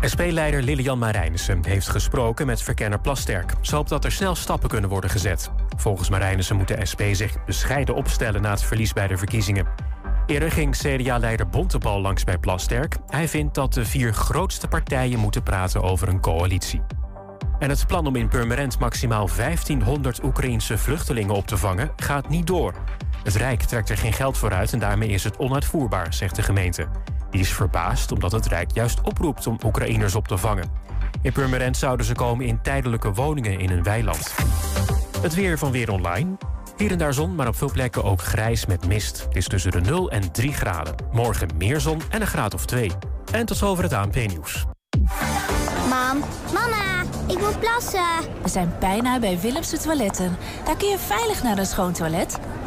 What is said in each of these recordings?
SP-leider Lilian Marijnissen heeft gesproken met verkenner Plasterk. Ze hoopt dat er snel stappen kunnen worden gezet. Volgens Marijnissen moet de SP zich bescheiden opstellen na het verlies bij de verkiezingen. Eerder ging CDA-leider Bontebal langs bij Plasterk. Hij vindt dat de vier grootste partijen moeten praten over een coalitie. En het plan om in Purmerend maximaal 1500 Oekraïense vluchtelingen op te vangen gaat niet door. Het Rijk trekt er geen geld voor uit en daarmee is het onuitvoerbaar, zegt de gemeente. Die is verbaasd omdat het Rijk juist oproept om Oekraïners op te vangen. In Purmerend zouden ze komen in tijdelijke woningen in een weiland. Het weer van Weer Online. Hier en daar zon, maar op veel plekken ook grijs met mist. Het is tussen de 0 en 3 graden. Morgen meer zon en een graad of 2. En tot zover het ANP-nieuws. Mam, mama, ik moet plassen. We zijn bijna bij Willemse Toiletten. Daar kun je veilig naar een schoon toilet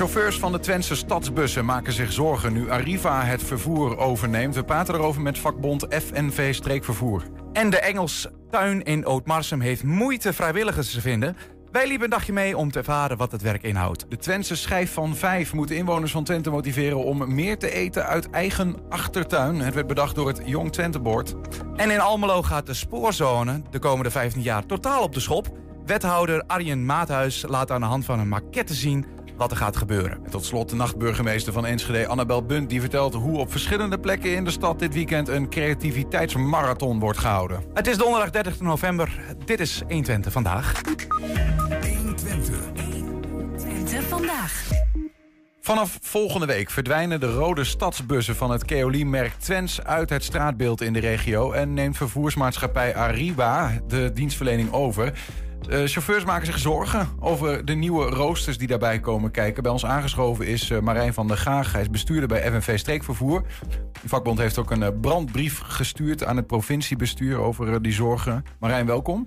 Chauffeurs van de Twentse stadsbussen maken zich zorgen nu Arriva het vervoer overneemt. We praten erover met vakbond FNV Streekvervoer. En de Engels tuin in Ootmarsum heeft moeite vrijwilligers te vinden. Wij liepen een dagje mee om te ervaren wat het werk inhoudt. De Twentse schijf van vijf moet inwoners van Twente motiveren om meer te eten uit eigen achtertuin. Het werd bedacht door het Jong Twente Board. En in Almelo gaat de spoorzone de komende 15 jaar totaal op de schop. Wethouder Arjen Maathuis laat aan de hand van een maquette zien wat er gaat gebeuren. En tot slot de nachtburgemeester van Enschede, Annabel Bunt... die vertelt hoe op verschillende plekken in de stad dit weekend... een creativiteitsmarathon wordt gehouden. Het is donderdag 30 november. Dit is 120 vandaag. 120. 120 vandaag. Vanaf volgende week verdwijnen de rode stadsbussen van het Keoli-merk Twents uit het straatbeeld in de regio en neemt vervoersmaatschappij Arriba de dienstverlening over. Uh, chauffeurs maken zich zorgen over de nieuwe roosters die daarbij komen kijken. Bij ons aangeschoven is uh, Marijn van der Gaag. Hij is bestuurder bij FNV Streekvervoer. De vakbond heeft ook een uh, brandbrief gestuurd aan het provinciebestuur over die zorgen. Marijn, welkom.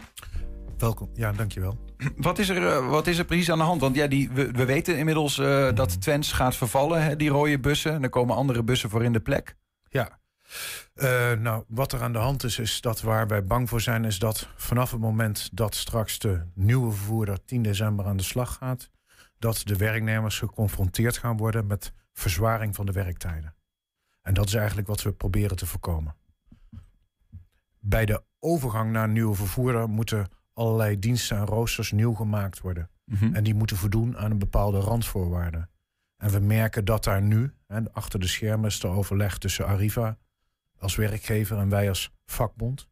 Welkom, ja, dankjewel. Wat is er, wat is er precies aan de hand? Want ja, die, we, we weten inmiddels dat Twents gaat vervallen, hè, die rode bussen. En er komen andere bussen voor in de plek. Ja, uh, nou, wat er aan de hand is, is dat waar wij bang voor zijn, is dat vanaf het moment dat straks de nieuwe vervoerder 10 december aan de slag gaat, dat de werknemers geconfronteerd gaan worden met verzwaring van de werktijden. En dat is eigenlijk wat we proberen te voorkomen. Bij de overgang naar een nieuwe vervoerder moeten allerlei diensten en roosters nieuw gemaakt worden. Mhm. En die moeten voldoen aan een bepaalde randvoorwaarden. En we merken dat daar nu, hè, achter de schermen is de overleg tussen Arriva als werkgever en wij als vakbond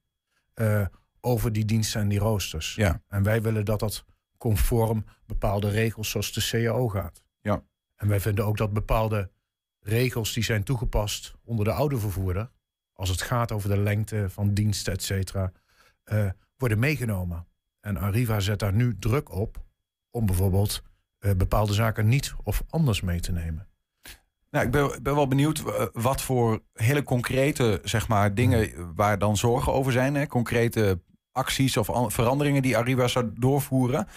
uh, over die diensten en die roosters. Ja. En wij willen dat dat conform bepaalde regels zoals de CAO gaat. Ja. En wij vinden ook dat bepaalde regels die zijn toegepast onder de oude vervoerder, als het gaat over de lengte van diensten, et cetera, uh, worden meegenomen. En Arriva zet daar nu druk op om bijvoorbeeld uh, bepaalde zaken niet of anders mee te nemen. Nou, ik ben, ben wel benieuwd eh, wat voor hele concrete zeg maar, dingen waar dan zorgen over zijn. Hè? Concrete acties of veranderingen die Arriva zou doorvoeren.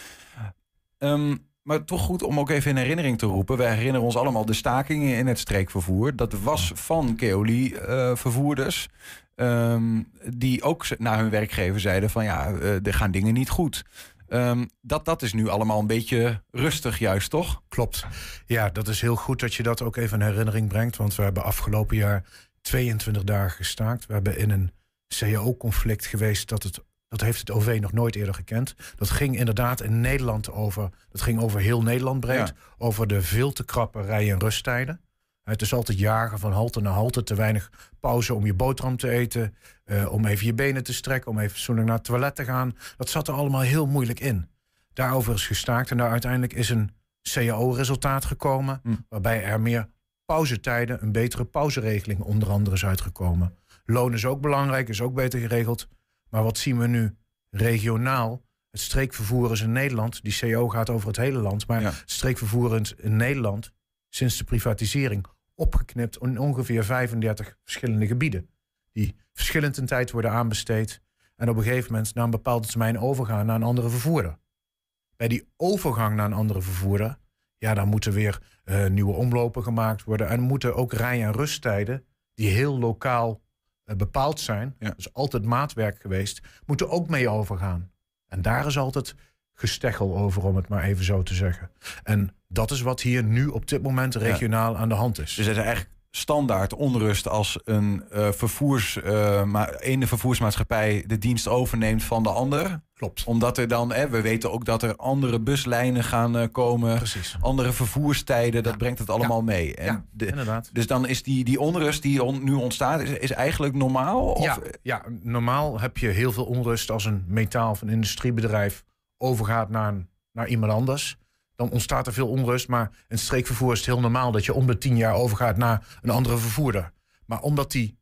Um, maar toch goed om ook even in herinnering te roepen. Wij herinneren ons allemaal de stakingen in het streekvervoer. Dat was van Keoli-vervoerders. Uh, um, die ook naar hun werkgever zeiden van ja, uh, er gaan dingen niet goed. Um, dat, dat is nu allemaal een beetje rustig juist, toch? Klopt. Ja, dat is heel goed dat je dat ook even in herinnering brengt. Want we hebben afgelopen jaar 22 dagen gestaakt. We hebben in een CAO-conflict geweest dat het dat heeft het OV nog nooit eerder gekend. Dat ging inderdaad in Nederland over. Dat ging over heel Nederland breed. Over de veel te krappe rij- en rusttijden. Het is altijd jagen van halte naar halte. Te weinig pauze om je boterham te eten. Uh, om even je benen te strekken. Om even fatsoenlijk naar het toilet te gaan. Dat zat er allemaal heel moeilijk in. Daarover is gestaakt. En daar uiteindelijk is een CAO-resultaat gekomen. Hm. Waarbij er meer pauzetijden, een betere pauzeregeling onder andere is uitgekomen. Loon is ook belangrijk, is ook beter geregeld. Maar wat zien we nu regionaal? Het streekvervoer is in Nederland. Die CO gaat over het hele land. Maar ja. streekvervoer in Nederland sinds de privatisering opgeknipt in ongeveer 35 verschillende gebieden. die verschillend in tijd worden aanbesteed. En op een gegeven moment na een bepaalde termijn overgaan naar een andere vervoerder. Bij die overgang naar een andere vervoerder, ja, dan moeten weer eh, nieuwe omlopen gemaakt worden. En moeten ook rij- en rusttijden, die heel lokaal eh, bepaald zijn, Ja. dus altijd maatwerk geweest, moeten ook mee overgaan. En daar is altijd gesteggel over, om het maar even zo te zeggen. En dat is wat hier nu op dit moment regionaal aan de hand is. Dus het is eigenlijk standaard onrust als een eh, vervoers, eh, maar ene vervoersmaatschappij de dienst overneemt van de ander. Klopt. Omdat er dan, hè, we weten ook dat er andere buslijnen gaan eh, komen, Precies. andere vervoerstijden, dat brengt het allemaal mee. En Ja, de- inderdaad. dus dan is die, die onrust die on- nu ontstaat, is, is eigenlijk normaal? Of, Ja, ja, normaal heb je heel veel onrust als een metaal- of een industriebedrijf overgaat naar, een, naar iemand anders. Dan ontstaat er veel onrust. Maar in streekvervoer is het heel normaal dat je om de tien jaar overgaat naar een andere vervoerder. Maar omdat die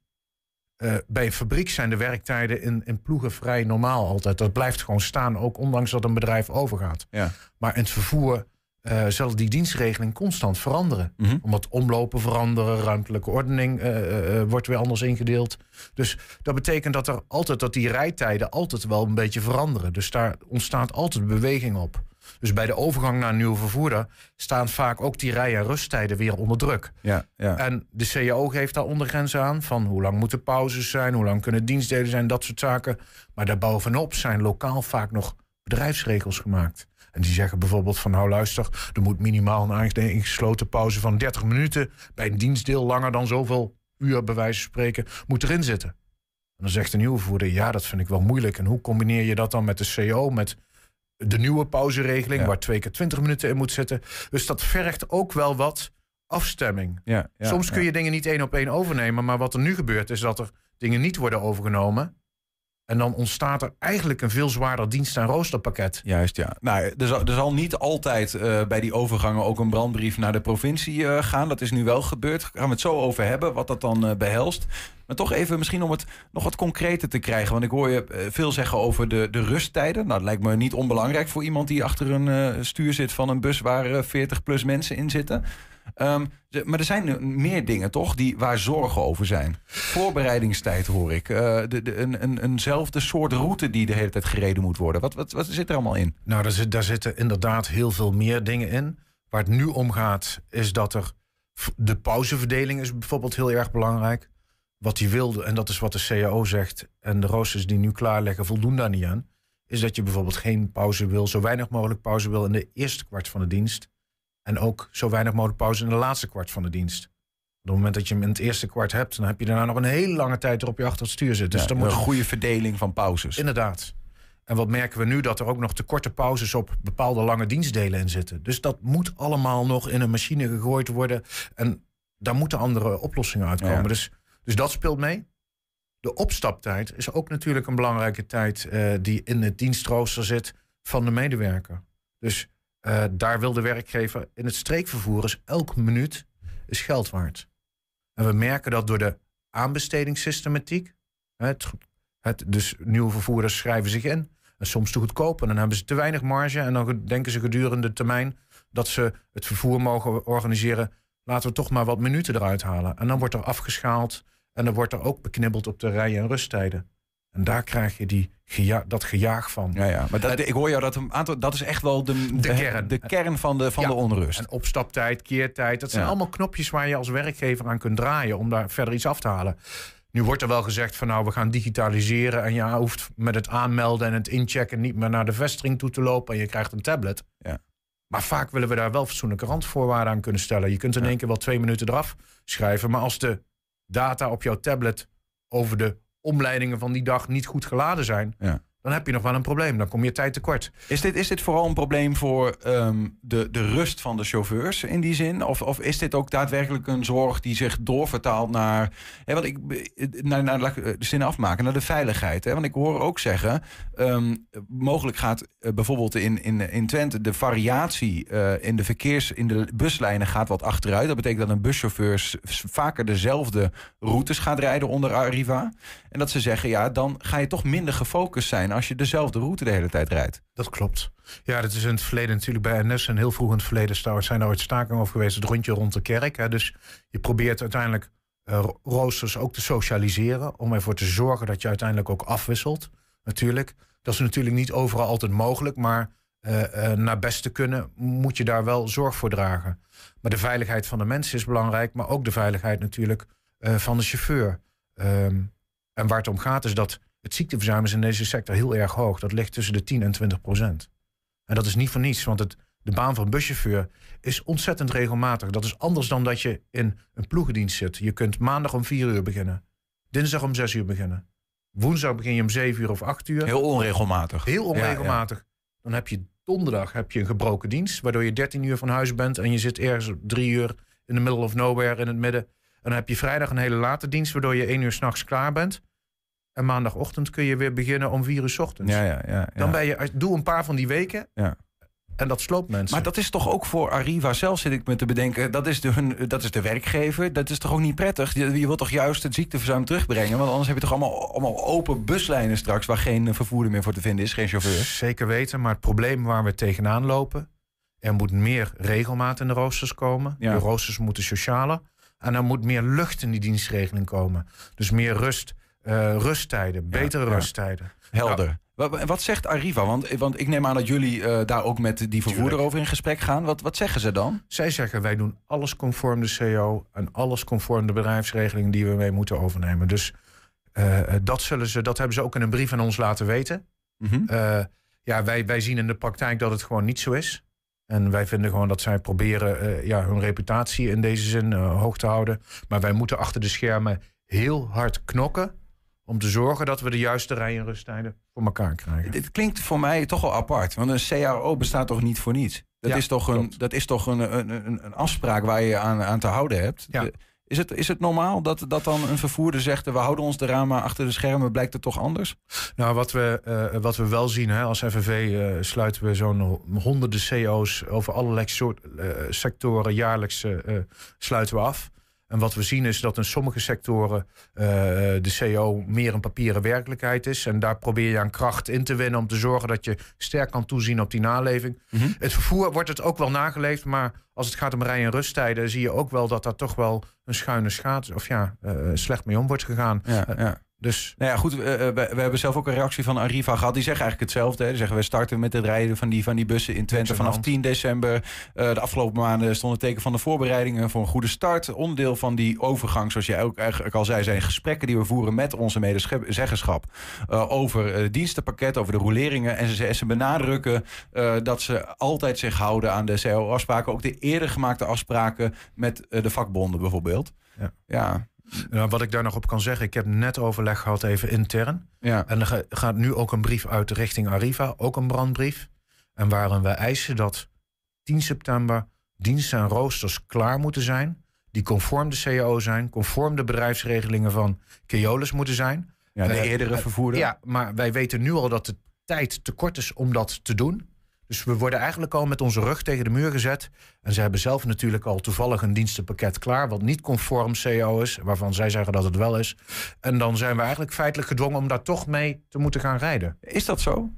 eh, bij een fabriek zijn de werktijden in, in ploegen vrij normaal altijd. Dat blijft gewoon staan, ook ondanks dat een bedrijf overgaat. Ja. Maar in het vervoer eh, zal die dienstregeling constant veranderen. Mhm. Omdat omlopen veranderen, ruimtelijke ordening eh, wordt weer anders ingedeeld. Dus dat betekent dat er altijd dat die rijtijden altijd wel een beetje veranderen. Dus daar ontstaat altijd beweging op. Dus bij de overgang naar een nieuwe vervoerder staan vaak ook die rij- en rusttijden weer onder druk. ja, ja. En de CAO geeft daar ondergrenzen aan van hoe lang moeten pauzes zijn, hoe lang kunnen dienstdelen zijn, dat soort zaken. Maar daarbovenop zijn lokaal vaak nog bedrijfsregels gemaakt. En die zeggen bijvoorbeeld van nou luister, er moet minimaal een ingesloten pauze van 30 minuten bij een dienstdeel langer dan zoveel uur bij wijze van spreken moet erin zitten. En dan zegt de nieuwe voerder, ja dat vind ik wel moeilijk. En hoe combineer je dat dan met de CO, met de nieuwe pauzeregeling Ja. waar twee keer 20 minuten in moet zitten. Dus dat vergt ook wel wat afstemming. ja, ja, Soms kun je dingen niet één op één overnemen, maar wat er nu gebeurt is dat er dingen niet worden overgenomen. En dan ontstaat er eigenlijk een veel zwaarder dienst- en roosterpakket. Juist, ja. Nou, er zal, er niet altijd eh, bij die overgangen ook een brandbrief naar de provincie eh, gaan. Dat is nu wel gebeurd. Daar gaan we het zo over hebben, wat dat dan eh, behelst. Maar toch even misschien om het nog wat concreter te krijgen. Want ik hoor je veel zeggen over de, de rusttijden. Nou, dat lijkt me niet onbelangrijk voor iemand die achter een stuur zit van een bus waar eh, 40 plus mensen in zitten. Ehm, maar er zijn meer dingen toch die, waar zorgen over zijn. Voorbereidingstijd hoor ik. Eh, de, de, een, een, eenzelfde soort route die de hele tijd gereden moet worden. Wat, wat, wat zit er allemaal in? Nou, daar, zit, daar zitten inderdaad heel veel meer dingen in. Waar het nu om gaat, is dat er. De pauzeverdeling is bijvoorbeeld heel erg belangrijk. Wat hij wilde, en dat is wat de CAO zegt. En de roosters die nu klaar liggen, voldoen daar niet aan. Is dat je bijvoorbeeld geen pauze wil, zo weinig mogelijk pauze wil in de eerste kwart van de dienst. En ook zo weinig mogelijk pauze in de laatste kwart van de dienst. Op het moment dat je hem in het eerste kwart hebt, dan heb je daarna nog een hele lange tijd erop je achter het stuur zit. Dus Ja, dan een moet goede verdeling van pauzes. Inderdaad. En wat merken we nu? Dat er ook nog te korte pauzes op bepaalde lange dienstdelen in zitten. Dus dat moet allemaal nog in een machine gegooid worden. En daar moeten andere oplossingen uitkomen. Ja. Dus, dus dat speelt mee. De opstaptijd is ook natuurlijk een belangrijke tijd eh, die in het dienstrooster zit van de medewerker. Dus eh, daar wil de werkgever in het streekvervoer is elke minuut is geld waard. En we merken dat door de aanbestedingssystematiek. Het, het, dus nieuwe vervoerders schrijven zich in. En soms te goedkoop. En dan hebben ze te weinig marge. En dan denken ze gedurende de termijn dat ze het vervoer mogen organiseren. Laten we toch maar wat minuten eruit halen. En dan wordt er afgeschaald. En dan wordt er ook beknibbeld op de rij- en rusttijden. En daar krijg je die geja dat gejaag van. Ja, ja. Maar dat, ik hoor jou dat een aantal. Dat is echt wel de, De kern. de kern van de, van Ja. de onrust. En opstaptijd, keertijd. Dat zijn Ja. allemaal knopjes waar je als werkgever aan kunt draaien om daar verder iets af te halen. Nu wordt er wel gezegd van nou, we gaan digitaliseren. En je hoeft met het aanmelden en het inchecken niet meer naar de vestiging toe te lopen. En je krijgt een tablet. Ja. Maar vaak willen we daar wel fatsoenlijke randvoorwaarden aan kunnen stellen. Je kunt in één keer wel twee minuten eraf schrijven. Maar als de data op jouw tablet over de omleidingen van die dag niet goed geladen zijn, Ja. Dan heb je nog wel een probleem. Dan kom je tijd tekort. Is dit, is dit vooral een probleem voor ehm, de, de rust van de chauffeurs in die zin? Of, of is dit ook daadwerkelijk een zorg die zich doorvertaalt naar. Hè, want ik, naar, naar, laat ik de zin afmaken, naar de veiligheid. Hè? Want ik hoor ook zeggen. ehm, mogelijk gaat eh, bijvoorbeeld in, in, in Twente de variatie eh, in de verkeers. in de buslijnen gaat wat achteruit. Dat betekent dat een buschauffeur vaker dezelfde routes gaat rijden onder Arriva. En dat ze zeggen, ja, dan ga je toch minder gefocust zijn als je dezelfde route de hele tijd rijdt. Dat klopt. Ja, dat is in het verleden natuurlijk bij NS en heel vroeg in het verleden zijn er ooit stakingen over geweest. Het rondje rond de kerk. Hè. Dus je probeert uiteindelijk eh, ro- roosters ook te socialiseren. Om ervoor te zorgen dat je uiteindelijk ook afwisselt. Natuurlijk. Dat is natuurlijk niet overal altijd mogelijk. Maar eh, eh, naar best te kunnen moet je daar wel zorg voor dragen. Maar de veiligheid van de mensen is belangrijk. Maar ook de veiligheid natuurlijk van de chauffeur. Ehm, en waar het om gaat is dat het ziekteverzuim is in deze sector heel erg hoog. Dat ligt tussen de 10 en 20 procent. En dat is niet voor niets, want het, de baan van buschauffeur is ontzettend regelmatig. Dat is anders dan dat je in een ploegendienst zit. Je kunt maandag om 4 uur beginnen. Dinsdag om 6 uur beginnen. Woensdag begin je om 7 uur of 8 uur. Heel onregelmatig. Heel Ja, ja. onregelmatig. Dan heb je donderdag heb je een gebroken dienst, waardoor je 13 uur van huis bent en je zit ergens drie uur in the middle of nowhere in het midden. En dan heb je vrijdag een hele late dienst, waardoor je 1 uur s'nachts klaar bent. En maandagochtend kun je weer beginnen om 4 uur ochtends. Ja, ja, ja, Dan ben je, doe een paar van die weken Ja. en dat sloopt mensen. Maar dat is toch ook voor Arriva zelf, zit ik me te bedenken. Dat is de, hun, dat is de werkgever. Dat is toch ook niet prettig? Je, je wilt toch juist het ziekteverzuim terugbrengen? Want anders heb je toch allemaal, allemaal open buslijnen straks... waar geen vervoerder meer voor te vinden is, geen chauffeur. Zeker weten, maar het probleem waar we tegenaan lopen... er moet meer regelmaat in de roosters komen. Ja. De roosters moeten socialer. En er moet meer lucht in die dienstregeling komen. Dus meer rust, eh, rusttijden, betere ja. rusttijden. Helder. Wat, wat zegt Arriva? Want, want ik neem aan dat jullie eh, daar ook met die vervoerder Tuurlijk. over in gesprek gaan. Wat, wat zeggen ze dan? Zij zeggen wij doen alles conform de CO en alles conform de bedrijfsregeling die we mee moeten overnemen. Dus eh, dat, zullen ze, dat hebben ze ook in een brief aan ons laten weten. Mhm. Eh, ja, wij, wij zien in de praktijk dat het gewoon niet zo is. En wij vinden gewoon dat zij proberen eh, ja, hun reputatie in deze zin eh, hoog te houden. Maar wij moeten achter de schermen heel hard knokken. Om te zorgen dat we de juiste rij- en rusttijden voor elkaar krijgen. Dit klinkt voor mij toch wel apart. Want een CAO bestaat toch niet voor niets? Dat Ja, is toch, een, dat is toch een, een, een, een afspraak waar je aan, aan te houden hebt? Ja. De- Is het, is het normaal dat, dat dan een vervoerder zegt... we houden ons eraan, maar achter de schermen blijkt het toch anders? Nou, wat we, eh, wat we wel zien hè, als FNV eh, sluiten we zo'n honderden CO's over allerlei soort, eh, sectoren jaarlijks sluiten we af. En wat we zien is dat in sommige sectoren eh, de CO meer een papieren werkelijkheid is. En daar probeer je aan kracht in te winnen om te zorgen dat je sterk kan toezien op die naleving. Mhm. Het vervoer wordt het ook wel nageleefd, maar als het gaat om rij- en rusttijden zie je ook wel dat daar toch wel een schuine schaats of ja, eh, slecht mee om wordt gegaan. Ja, Eh, ja. Dus Nou ja, goed, we, we, we hebben zelf ook een reactie van Arriva gehad. Die zeggen eigenlijk hetzelfde. Hè. Die zeggen, we starten met het rijden van die, van die bussen in Twente vanaf hand. 10 december. Eh, de afgelopen maanden stond het teken van de voorbereidingen voor een goede start. Onderdeel van die overgang, zoals jij ook eigenlijk al zei, zijn gesprekken die we voeren met onze medezeggenschap eh, over het dienstenpakket, over de roleringen. En ze, ze benadrukken eh, dat ze altijd zich houden aan de CAO-afspraken. Ook de eerder gemaakte afspraken met eh, de vakbonden bijvoorbeeld. Ja. Ja, Nou, wat ik daar nog op kan zeggen, ik heb net overleg gehad even intern. ja. En er ga- gaat nu ook een brief uit richting Arriva, ook een brandbrief. En waarin we eisen dat 10 september diensten en roosters klaar moeten zijn. Die conform de CAO zijn, conform de bedrijfsregelingen van Keolis moeten zijn. ja de Eh, eerdere eh, vervoerder. Ja, maar wij weten nu al dat de tijd te kort is om dat te doen. Dus we worden eigenlijk al met onze rug tegen de muur gezet. En ze hebben zelf natuurlijk al toevallig een dienstenpakket klaar, wat niet conform CO is, waarvan zij zeggen dat het wel is. En dan zijn we eigenlijk feitelijk gedwongen om daar toch mee te moeten gaan rijden. Is dat zo?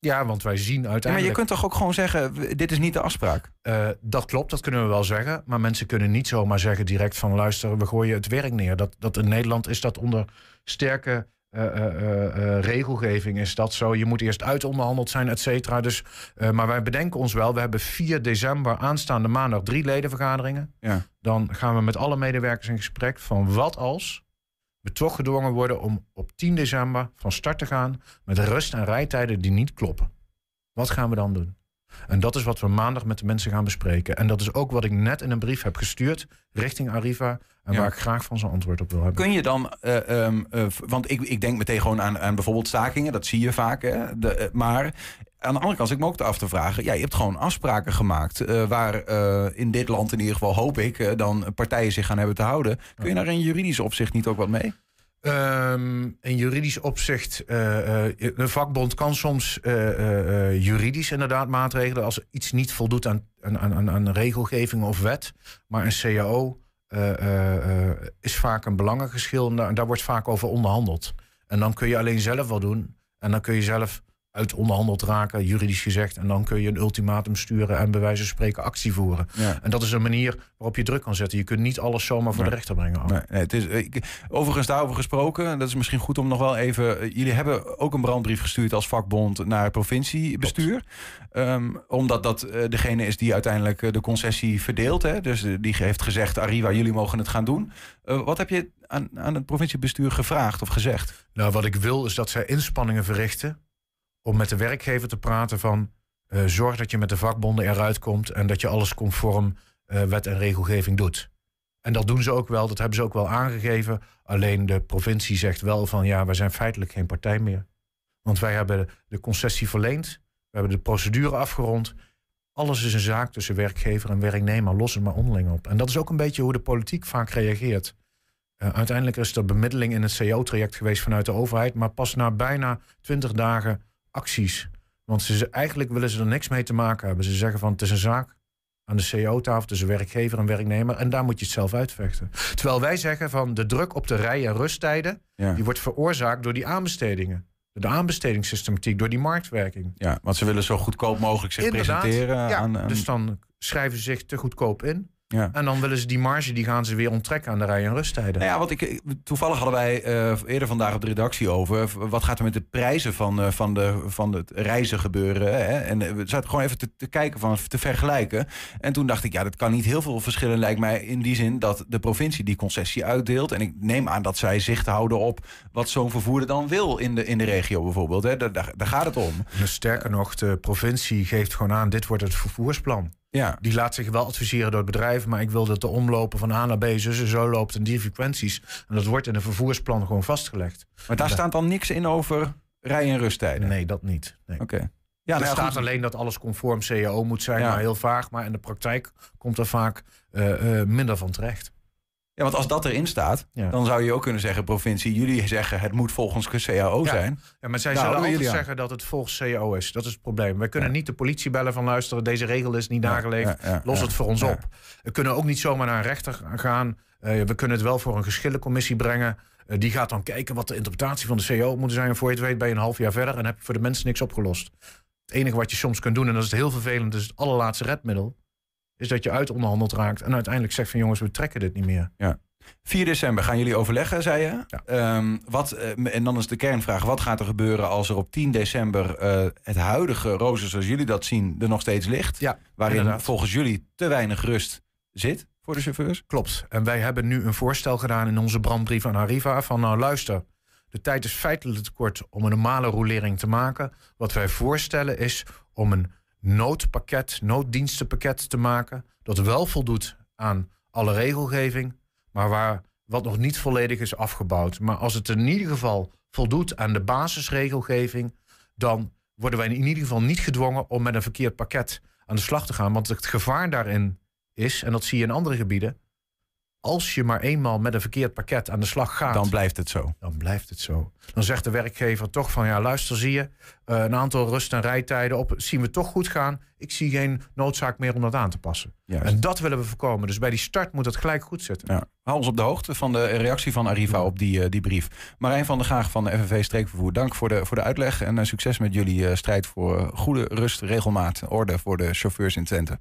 Ja, want wij zien Ja, maar je uiteindelijk. kunt toch ook gewoon zeggen, dit is niet de afspraak? Eh, dat klopt, dat kunnen we wel zeggen. Maar mensen kunnen niet zomaar zeggen direct van luister, we gooien het werk neer. Dat, dat in Nederland is dat onder sterke eh, regelgeving is dat zo. Je moet eerst uitonderhandeld zijn, et cetera. Dus, maar wij bedenken ons wel, we hebben 4 december aanstaande maandag drie ledenvergaderingen. Ja. Dan gaan we met alle medewerkers in gesprek van wat als we toch gedwongen worden om op 10 december van start te gaan met rust- en rijtijden die niet kloppen. Wat gaan we dan doen? En dat is wat we maandag met de mensen gaan bespreken. En dat is ook wat ik net in een brief heb gestuurd richting Arriva. En Ja. waar ik graag van zijn antwoord op wil hebben. Kun je dan, eh, ehm, eh, want ik, ik denk meteen gewoon aan, aan bijvoorbeeld stakingen, dat zie je vaak. Hè? De, eh, maar aan de andere kant, ik me ook af te vragen. Ja, je hebt gewoon afspraken gemaakt waar in dit land in ieder geval, hoop ik, dan partijen zich gaan hebben te houden. Kun je daar in juridisch opzicht niet ook wat mee? Ehm, in juridisch opzicht, eh, eh, een vakbond kan soms eh, eh, eh, juridisch inderdaad maatregelen als iets niet voldoet aan, aan, aan, aan regelgeving of wet. Maar een CAO eh, eh, eh, is vaak een belangengeschil en daar, daar wordt vaak over onderhandeld. En dan kun je alleen zelf wel doen. En dan kun je zelf uit onderhandeld raken, juridisch gezegd. En dan kun je een ultimatum sturen en bij wijze van spreken actie voeren. Ja. En dat is een manier waarop je druk kan zetten. Je kunt niet alles zomaar voor de rechter brengen. Nee, nee, het is, ik, overigens daarover gesproken, dat is misschien goed om nog wel even... eh, Jullie hebben ook een brandbrief gestuurd als vakbond naar het provinciebestuur. Ehm, omdat dat eh, degene is die uiteindelijk eh, de concessie verdeelt. Hè? Dus die heeft gezegd, Arriva, jullie mogen het gaan doen. Wat heb je aan, aan het provinciebestuur gevraagd of gezegd? Nou, wat ik wil is dat zij inspanningen verrichten om met de werkgever te praten van eh, zorg dat je met de vakbonden eruit komt en dat je alles conform eh, wet en regelgeving doet. En dat doen ze ook wel, dat hebben ze ook wel aangegeven. Alleen de provincie zegt wel van ja, wij zijn feitelijk geen partij meer. Want wij hebben de concessie verleend, we hebben de procedure afgerond. Alles is een zaak tussen werkgever en werknemer, los het maar onderling op. En dat is ook een beetje hoe de politiek vaak reageert. Uh, uiteindelijk is er bemiddeling in het CO-traject geweest vanuit de overheid, maar pas na bijna 20 dagen acties. Want ze, eigenlijk willen ze er niks mee te maken hebben. Ze zeggen van het is een zaak aan de CO-tafel tussen werkgever en werknemer en daar moet je het zelf uitvechten. Terwijl wij zeggen van de druk op de rij- en rusttijden, Ja. die wordt veroorzaakt door die aanbestedingen. Door de aanbestedingssystematiek, door die marktwerking. Ja, want ze willen zo goedkoop mogelijk zich Inderdaad. presenteren. Ja, aan, aan- Dus dan schrijven ze zich te goedkoop in. Ja. En dan willen ze die marge, die gaan ze weer onttrekken aan de rij- en rusttijden. Nou ja, want ik, ik- toevallig hadden wij eh, eerder vandaag op de redactie over. Wat gaat er met de prijzen van, eh, van, de, van het reizen gebeuren? Hè? En eh, we zaten gewoon even te, te kijken, van, te vergelijken. En toen dacht ik, ja, dat kan niet heel veel verschillen, lijkt mij. In die zin dat de provincie die concessie uitdeelt. En ik neem aan dat zij zicht houden op wat zo'n vervoerder dan wil in de, in de regio bijvoorbeeld. Hè? Daar, daar, daar gaat het om. En sterker nog, de provincie geeft gewoon aan, dit wordt het vervoersplan. Ja, Die laat zich wel adviseren door het bedrijf, maar ik wil dat de omlopen van A naar B zussen zo loopt en die frequenties. En dat wordt in een vervoersplan gewoon vastgelegd. maar daar staat dan niks in over rij- en rusttijden. Nee, dat niet. Nee. Oké. Ja, er nou staat goed. alleen dat alles conform CAO moet zijn, Ja. maar heel vaag. Maar in de praktijk komt er vaak eh, eh, minder van terecht. Ja, want als dat erin staat, Ja. dan zou je ook kunnen zeggen, provincie, jullie zeggen het moet volgens CAO Ja. zijn. Ja, maar zij Nou, zullen hadden we altijd zeggen dat het volgens CAO is. Dat is het probleem. Wij kunnen niet de politie bellen van luisteren, deze regel is niet nageleefd. ja, ja, Los ja. het voor ons Ja. op. We kunnen ook niet zomaar naar een rechter gaan. Eh, we kunnen het wel voor een geschillencommissie brengen. Eh, die gaat dan kijken wat de interpretatie van de CAO moet zijn. En voor je het weet ben je een half jaar verder en heb je voor de mensen niks opgelost. Het enige wat je soms kunt doen, en dat is heel vervelend, is het allerlaatste redmiddel. Is dat je uitonderhandeld raakt en uiteindelijk zegt van jongens, we trekken dit niet meer. 4 december gaan jullie overleggen, zei je. Ja. Ehm, wat, eh, en dan is de kernvraag, wat gaat er gebeuren als er op 10 december eh, het huidige rooster zoals jullie dat zien er nog steeds ligt? Ja, waarin inderdaad. volgens jullie te weinig rust zit voor de chauffeurs? Klopt. En wij hebben nu een voorstel gedaan in onze brandbrief aan Arriva van nou luister, de tijd is feitelijk te kort om een normale rolering te maken. Wat wij voorstellen is om een noodpakket, nooddienstenpakket te maken dat wel voldoet aan alle regelgeving, maar waar wat nog niet volledig is afgebouwd. Maar als het in ieder geval voldoet aan de basisregelgeving, dan worden wij in ieder geval niet gedwongen om met een verkeerd pakket aan de slag te gaan. Want het gevaar daarin is, en dat zie je in andere gebieden, als je maar eenmaal met een verkeerd pakket aan de slag gaat, Dan dan, blijft het zo. blijft het zo. Dan zegt de werkgever toch van ja, luister, zie je, eh, een aantal rust- en rijtijden op zien we toch goed gaan. Ik zie geen noodzaak meer om dat aan te passen. Juist. En dat willen we voorkomen. Dus bij die start moet het gelijk goed zitten. Ja. Hou ons op de hoogte van de reactie van Arriva op die, eh, die brief. Marijn van der Gaag van de FNV Streekvervoer, dank voor de, voor de uitleg. En eh, succes met jullie strijd voor goede rust, regelmaat, orde voor de chauffeurs in Twente.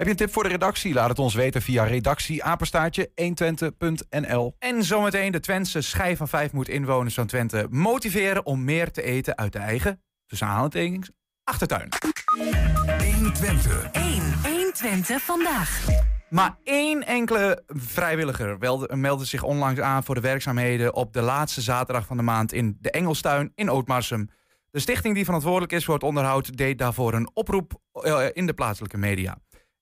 Heb je een tip voor de redactie? Laat het ons weten via redactieapenstaartje 120.nl. En zometeen de Twentse schijf van vijf moet inwoners van Twente motiveren om meer te eten uit de eigen, tussen aanhalingstekens, achtertuin. 120. 1. 120 vandaag. Maar één enkele vrijwilliger meldde zich onlangs aan voor de werkzaamheden op de laatste zaterdag van de maand in de Engelstuin in Ootmarsum. De stichting die verantwoordelijk is voor het onderhoud deed daarvoor een oproep eh, in de plaatselijke media.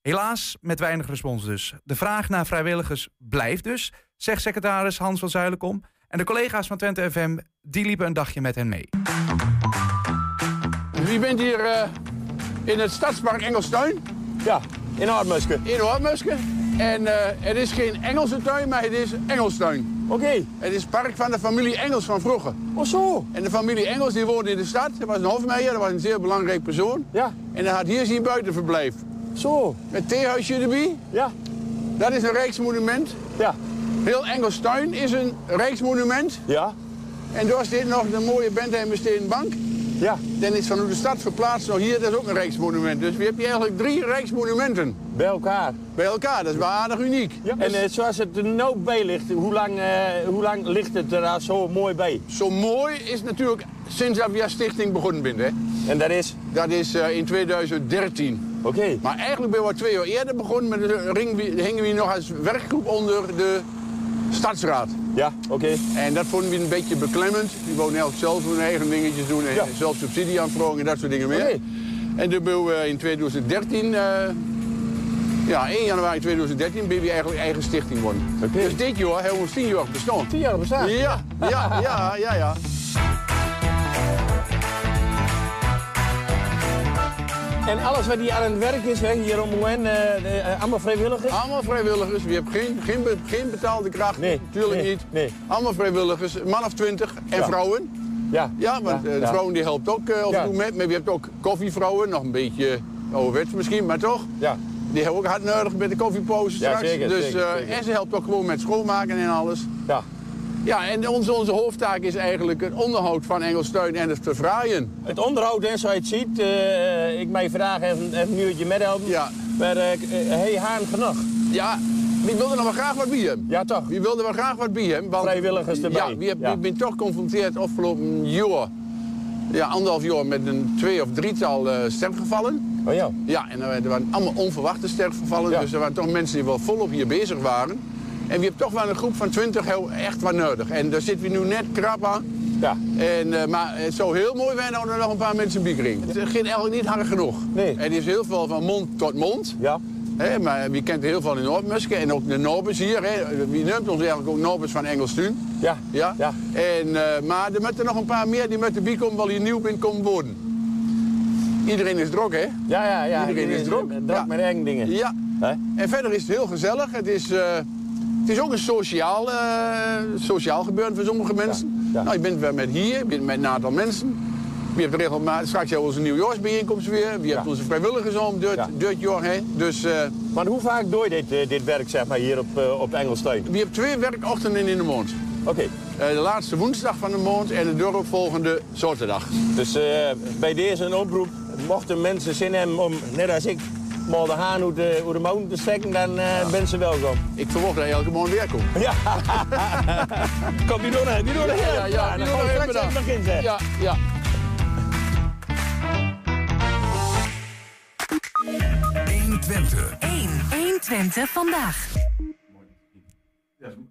Helaas met weinig respons dus. De vraag naar vrijwilligers blijft dus, zegt secretaris Hans van Zuilenkom. En de collega's van Twente FM die liepen een dagje met hen mee. Wie bent hier eh, in het Stadspark Engelstuin? Ja, in Hartmuske. In Hoormuske. En eh, het is geen Engelse tuin, maar het is Engelstuin. Oké. Het is het park van de familie Engels van vroeger. Oh zo. En de familie Engels die woonde in de stad. Dat was een hofmeier, dat was een zeer belangrijk persoon. Ja, En hij had hier zijn buitenverblijf. Zo. Met theehuisje erbij. Ja, Dat is een rijksmonument. ja, Heel Engelstuin is een rijksmonument. ja. En daar zit nog de mooie Bentheimer Bank. Ja. Dan is vanuit de stad verplaatst nog hier, dat is ook een rijksmonument. Dus we hebben hier eigenlijk drie rijksmonumenten Bij elkaar. bij elkaar. Dat is wel aardig uniek. En eh, zoals het er nou bij ligt, hoe lang, eh, hoe lang ligt het er nou zo mooi bij? Zo mooi is natuurlijk sinds dat we als stichting begonnen zijn. Hè. En dat is? Dat is eh, in 2013. Oké. Maar eigenlijk ben we twee jaar eerder begonnen. Met de ring, hingen we nog als werkgroep onder de stadsraad. Ja, oké. En dat vonden we een beetje beklemmend. Die wonen elk zelf hun eigen dingetjes doen. En Ja. zelf subsidieaanvragen en dat soort dingen meer. En toen ben we in 2013... eh, ja, 1 januari 2013 ben eigenlijk eigen stichting geworden. Oké. Dus dit jaar hebben we 10 jaar bestaan. 10 jaar bestaan? Ja, ja, ja, ja, ja. En alles wat hier aan het werk is, hè, hier om hen, eh, eh, allemaal vrijwilligers? Allemaal vrijwilligers. We hebben geen, geen, geen betaalde kracht. Nee, Natuurlijk nee, niet. nee. Allemaal vrijwilligers. Man of twintig. En Ja. vrouwen. Ja. Ja, want Ja, eh, de ja. vrouwen die helpt ook af en Ja. toe met. Maar je hebt ook koffievrouwen. Nog een beetje ouderwets misschien, maar toch. Ja. Die hebben ook hard nodig met de koffiepauze Ja, straks. zeker, dus, zeker, zeker. En ze helpt ook gewoon met schoonmaken en alles. Ja. Ja, en onze, onze hoofdtaak is eigenlijk het onderhoud van Engelstuin en het verfraaien. Het onderhoud, hè, zoals je het ziet, eh, ik mij vraag even, even een uurtje medhelpen. Ja. Maar eh, eh, hey, haan genoeg. Ja, wie wilde nog wel graag wat bij hem? Ja, toch? Wie wilde wel graag wat bij hem? Want, Vrijwilligers erbij. Ja, wie, heb, Ja. toch geconfronteerd afgelopen jaar, ja, anderhalf jaar met een twee of drietal eh sterfgevallen. Oh ja. Ja, en er waren allemaal onverwachte sterfgevallen. Ja. Dus er waren toch mensen die wel volop hier bezig waren. En we hebben toch wel een groep van 20 heel echt wat nodig. En daar zitten we nu net krap aan. Ja. En, eh, maar het zou heel mooi zijn als er nog een paar mensen bij kring. Het gaat eigenlijk niet hard genoeg. Nee. Het is heel veel van mond tot mond. Ja. Hè, maar wie kent heel veel in Noordmusken en ook de Nobels hier. Hè. Wie noemt ons eigenlijk ook Nobels van Engelstuin. Ja. Ja? Ja. En, eh, maar er moeten nog een paar meer die moeten bijkomen, wel hier nieuw binnen komen worden. Iedereen is druk, hè? Ja, ja, ja. Iedereen is druk. Druk Ja. met eigen dingen. Ja. Hè? En verder is het heel gezellig. Het is, eh, het is ook een sociaal, eh, sociaal gebeuren voor sommige mensen. Nou, je bent weer met hier, je bent met een aantal mensen. Je hebt regelmatig, straks hebben we onze nieuwjaarsbijeenkomst weer. Je hebt onze vrijwilligers om door, Ja. door het jaar heen. Dus eh, Maar hoe vaak doe je dit, eh, dit werk zeg maar, hier op, op Engelstein? we hebben twee werkochtenden in de maand. Oké. De laatste woensdag van de maand en de dooropvolgende zaterdag. Dus bij deze een oproep. Mochten mensen zin hebben om, net als ik, mal de haan uit de, uit de mountain te steken, dan eh ben ze welkom. Ik verwacht dat je elke maand weer komt. Ja. Kom, die doen het. Die doen het. Ja, ja, ja, dan die doen het. straks begin zeg. Ja, ja. 120. 1. 120 vandaag.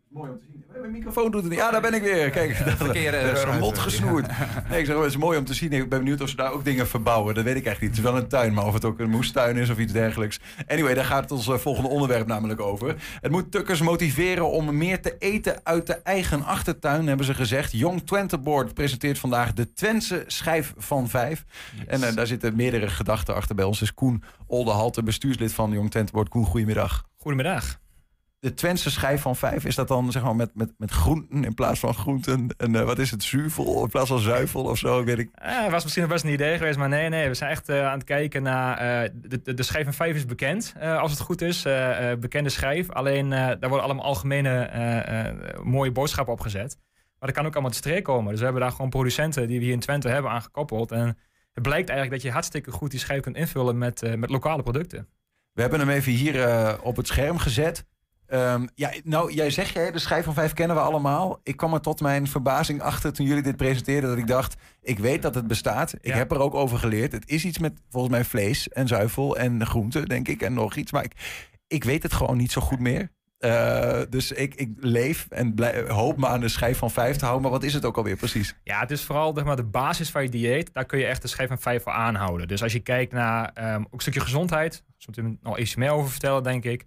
Mooi om te zien. Mijn microfoon doet het niet. Ja, daar ben ik weer. Kijk, dat verkeerde een mond gesnoerd. Nee, ik zeg, het is mooi om te zien. Ik ben benieuwd of ze daar ook dingen verbouwen. Dat weet ik echt niet. Het is wel een tuin, maar of het ook een moestuin is of iets dergelijks. Anyway, daar gaat het ons eh, volgende onderwerp namelijk over. Het moet tukkers motiveren om meer te eten uit de eigen achtertuin, hebben ze gezegd. Jong Twente Board presenteert vandaag de Twentse schijf van vijf. En eh, daar zitten meerdere gedachten achter. Bij ons is Koen Oldehalte, bestuurslid van Jong Twente Board. Koen, goedemiddag. Goedemiddag. De Twentse schijf van vijf, is dat dan zeg maar met, met, met groenten in plaats van groenten? En eh, wat is het, zuivel in plaats van zuivel of zo? Weet ik. Eh, was misschien best een idee geweest, maar nee, nee. We zijn echt eh, aan het kijken naar... de, de, de schijf van vijf is bekend, als het goed is. bekende schijf. Alleen, daar worden allemaal algemene mooie boodschappen op gezet. Maar dat kan ook allemaal te streek komen. Dus we hebben daar gewoon producenten die we hier in Twente hebben aangekoppeld. En het blijkt eigenlijk dat je hartstikke goed die schijf kunt invullen met, met lokale producten. We hebben hem even hier op het scherm gezet. Ehm, ja, nou, jij zegt, hè, de schijf van vijf kennen we allemaal. Ik kwam er tot mijn verbazing achter toen jullie dit presenteerden... dat ik dacht, ik weet dat het bestaat. Ik Ja. heb er ook over geleerd. Het is iets met, volgens mij, vlees en zuivel en groenten, denk ik. En nog iets, maar ik, ik weet het gewoon niet zo goed meer. Eh, dus ik, ik leef en hoop me aan de schijf van vijf te houden. Maar wat is het ook alweer precies? Ja, het is vooral zeg maar, de basis van je dieet. Daar kun je echt de schijf van vijf voor aanhouden. Dus als je kijkt naar ehm, ook een stukje gezondheid. Daar zullen we nog iets meer over vertellen, denk ik.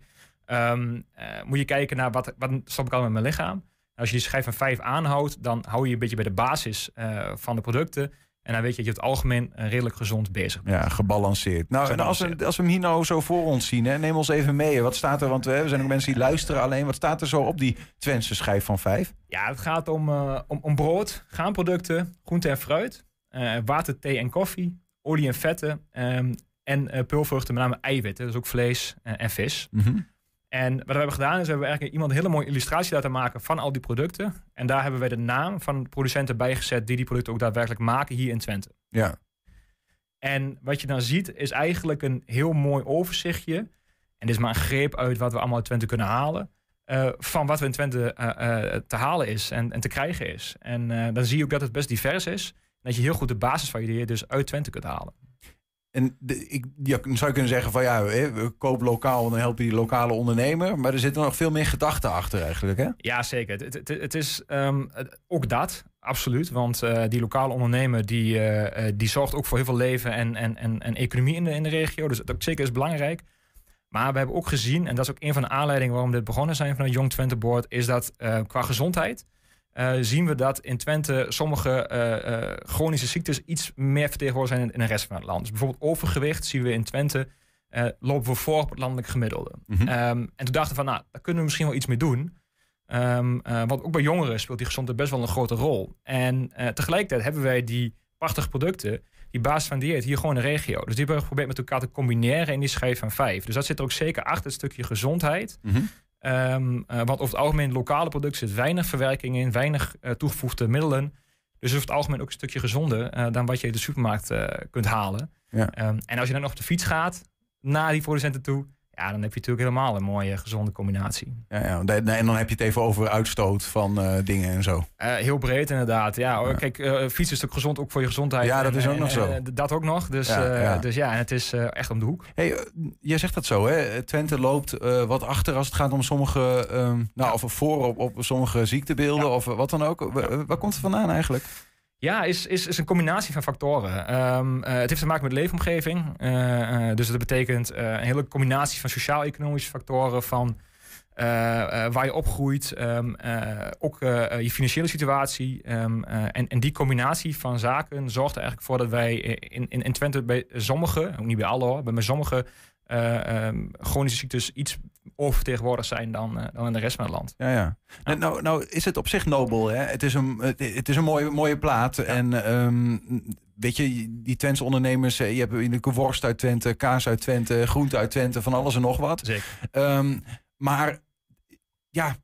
Eh, moet je kijken naar wat, wat stop ik al met mijn lichaam. Als je die schijf van vijf aanhoudt, dan hou je je een beetje bij de basis eh, van de producten. En dan weet je dat je op het algemeen eh, redelijk gezond bezig bent. Ja, gebalanceerd. Nou, en als we, als we hem hier nou zo voor ons zien, hè, neem ons even mee. Wat staat er? Want we, we zijn ook mensen die luisteren alleen. Wat staat er zo op die Twentse schijf van vijf? Ja, het gaat om, om, om brood, graanproducten, groente en fruit, water, thee en koffie, olie en vetten ehm, en eh peulvruchten, met name eiwitten, dus ook vlees en vis. Mhm. En wat we hebben gedaan is, we hebben eigenlijk iemand een hele mooie illustratie laten maken van al die producten. En daar hebben wij de naam van de producenten bijgezet die die producten ook daadwerkelijk maken hier in Twente. Ja. En wat je dan ziet is eigenlijk een heel mooi overzichtje. En dit is maar een greep uit wat we allemaal uit Twente kunnen halen. eh, van wat er in Twente eh, eh, te halen is en, en te krijgen is. En dan zie je ook dat het best divers is. En dat je heel goed de basis van je dus uit Twente kunt halen. En de, ik zou je kunnen zeggen van ja, kopen lokaal en dan helpen die lokale ondernemer. Maar er zitten nog veel meer gedachten achter eigenlijk. Hè? Ja, zeker. Het, het, is ehm, ook dat, absoluut. Want eh, die lokale ondernemer die, eh, eh, die zorgt ook voor heel veel leven en, en, en, en economie in de, in de regio. Dus dat zeker is belangrijk. Maar we hebben ook gezien, en dat is ook een van de aanleidingen waarom we dit begonnen zijn van het Jong Twente Board, is dat qua gezondheid eh, zien we dat in Twente sommige eh, eh, chronische ziektes iets meer vertegenwoordigd zijn in, in de rest van het land. Dus bijvoorbeeld overgewicht zien we in Twente, lopen we voor op het landelijk gemiddelde. Mhm. Ehm, en toen dachten we van, nou, daar kunnen we misschien wel iets mee doen. Ehm, eh, want ook bij jongeren speelt die gezondheid best wel een grote rol. En tegelijkertijd hebben wij die prachtige producten, die basis van dieet, hier gewoon in de regio. Dus die hebben we geprobeerd met elkaar te combineren in die schijf van vijf. Dus dat zit er ook zeker achter het stukje gezondheid. Mhm. Ehm, eh, want over het algemeen lokale producten zit weinig verwerking in, weinig eh, toegevoegde middelen. Dus over het algemeen ook een stukje gezonder eh, dan wat je in de supermarkt kunt halen. Ja. Ehm, en als je dan nog op de fiets gaat naar die producenten toe, ja, dan heb je natuurlijk helemaal een mooie gezonde combinatie. Ja, ja, en dan heb je het even over uitstoot van eh, dingen en zo. Eh, heel breed inderdaad. Ja, kijk, eh, fietsen is natuurlijk gezond ook voor je gezondheid. Ja, dat En, is ook nog zo. dat ook nog. Dus Ja, dus ja en het is echt om de hoek. Hey, jij zegt dat zo, hè? Twente loopt wat achter als het gaat om sommige, ehm, nou, of voor op, op sommige ziektebeelden of wat dan ook. Wa- Waar komt het vandaan eigenlijk? Ja, is, is, is een combinatie van factoren. Ehm, eh, het heeft te maken met leefomgeving. Eh, eh, dus dat betekent een hele combinatie van sociaal-economische factoren, van waar je opgroeit, ehm, eh, ook je financiële situatie. ehm, eh, en, en die combinatie van zaken zorgt er eigenlijk voor dat wij in, in, in Twente bij sommige, ook niet bij alle hoor, bij sommige chronische ziektes iets oververtegenwoordigd zijn dan, eh, dan in de rest van het land. Ja, ja. Nou, nou, nou is het op zich nobel, hè? Het is een, het, is een mooie, mooie plaat. En ehm, weet je, die Twentse ondernemers, eh, je hebt in de worst uit Twente, kaas uit Twente, groente uit Twente, van alles en nog wat. Zeker. Ehm, maar ja,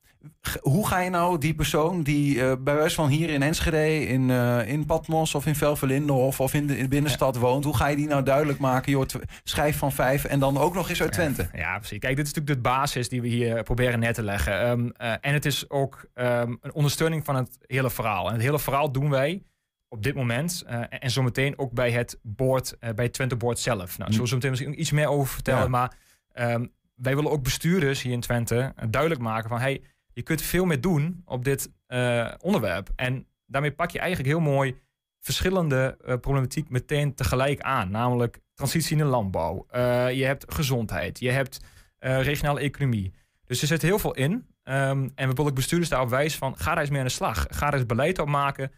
hoe ga je nou die persoon die eh, bij wijze van hier in Enschede, in, eh, in Patmos of in Velverlindenhof of in de, in de binnenstad woont, hoe ga je die nou duidelijk maken? Joh, schijf van vijf en dan ook nog eens uit Twente. Ja, precies. Kijk, dit is natuurlijk de basis die we hier proberen neer te leggen. Ehm, eh, en het is ook ehm, een ondersteuning van het hele verhaal. En het hele verhaal doen wij op dit moment. eh, en- en zometeen ook bij het board, eh, bij het Twente Board zelf. Nou, Hm. zullen we zo meteen misschien iets meer over vertellen. Ja. Maar ehm, wij willen ook bestuurders hier in Twente eh, duidelijk maken van... Hey, je kunt veel meer doen op dit eh, onderwerp. En daarmee pak je eigenlijk heel mooi verschillende eh, problematiek meteen tegelijk aan. Namelijk transitie in de landbouw. Eh, je hebt gezondheid. Je hebt regionale economie. Dus er zit heel veel in. Ehm, en we willen bestuurders daarop wijzen van... ga daar eens mee aan de slag. Ga daar eens beleid op maken.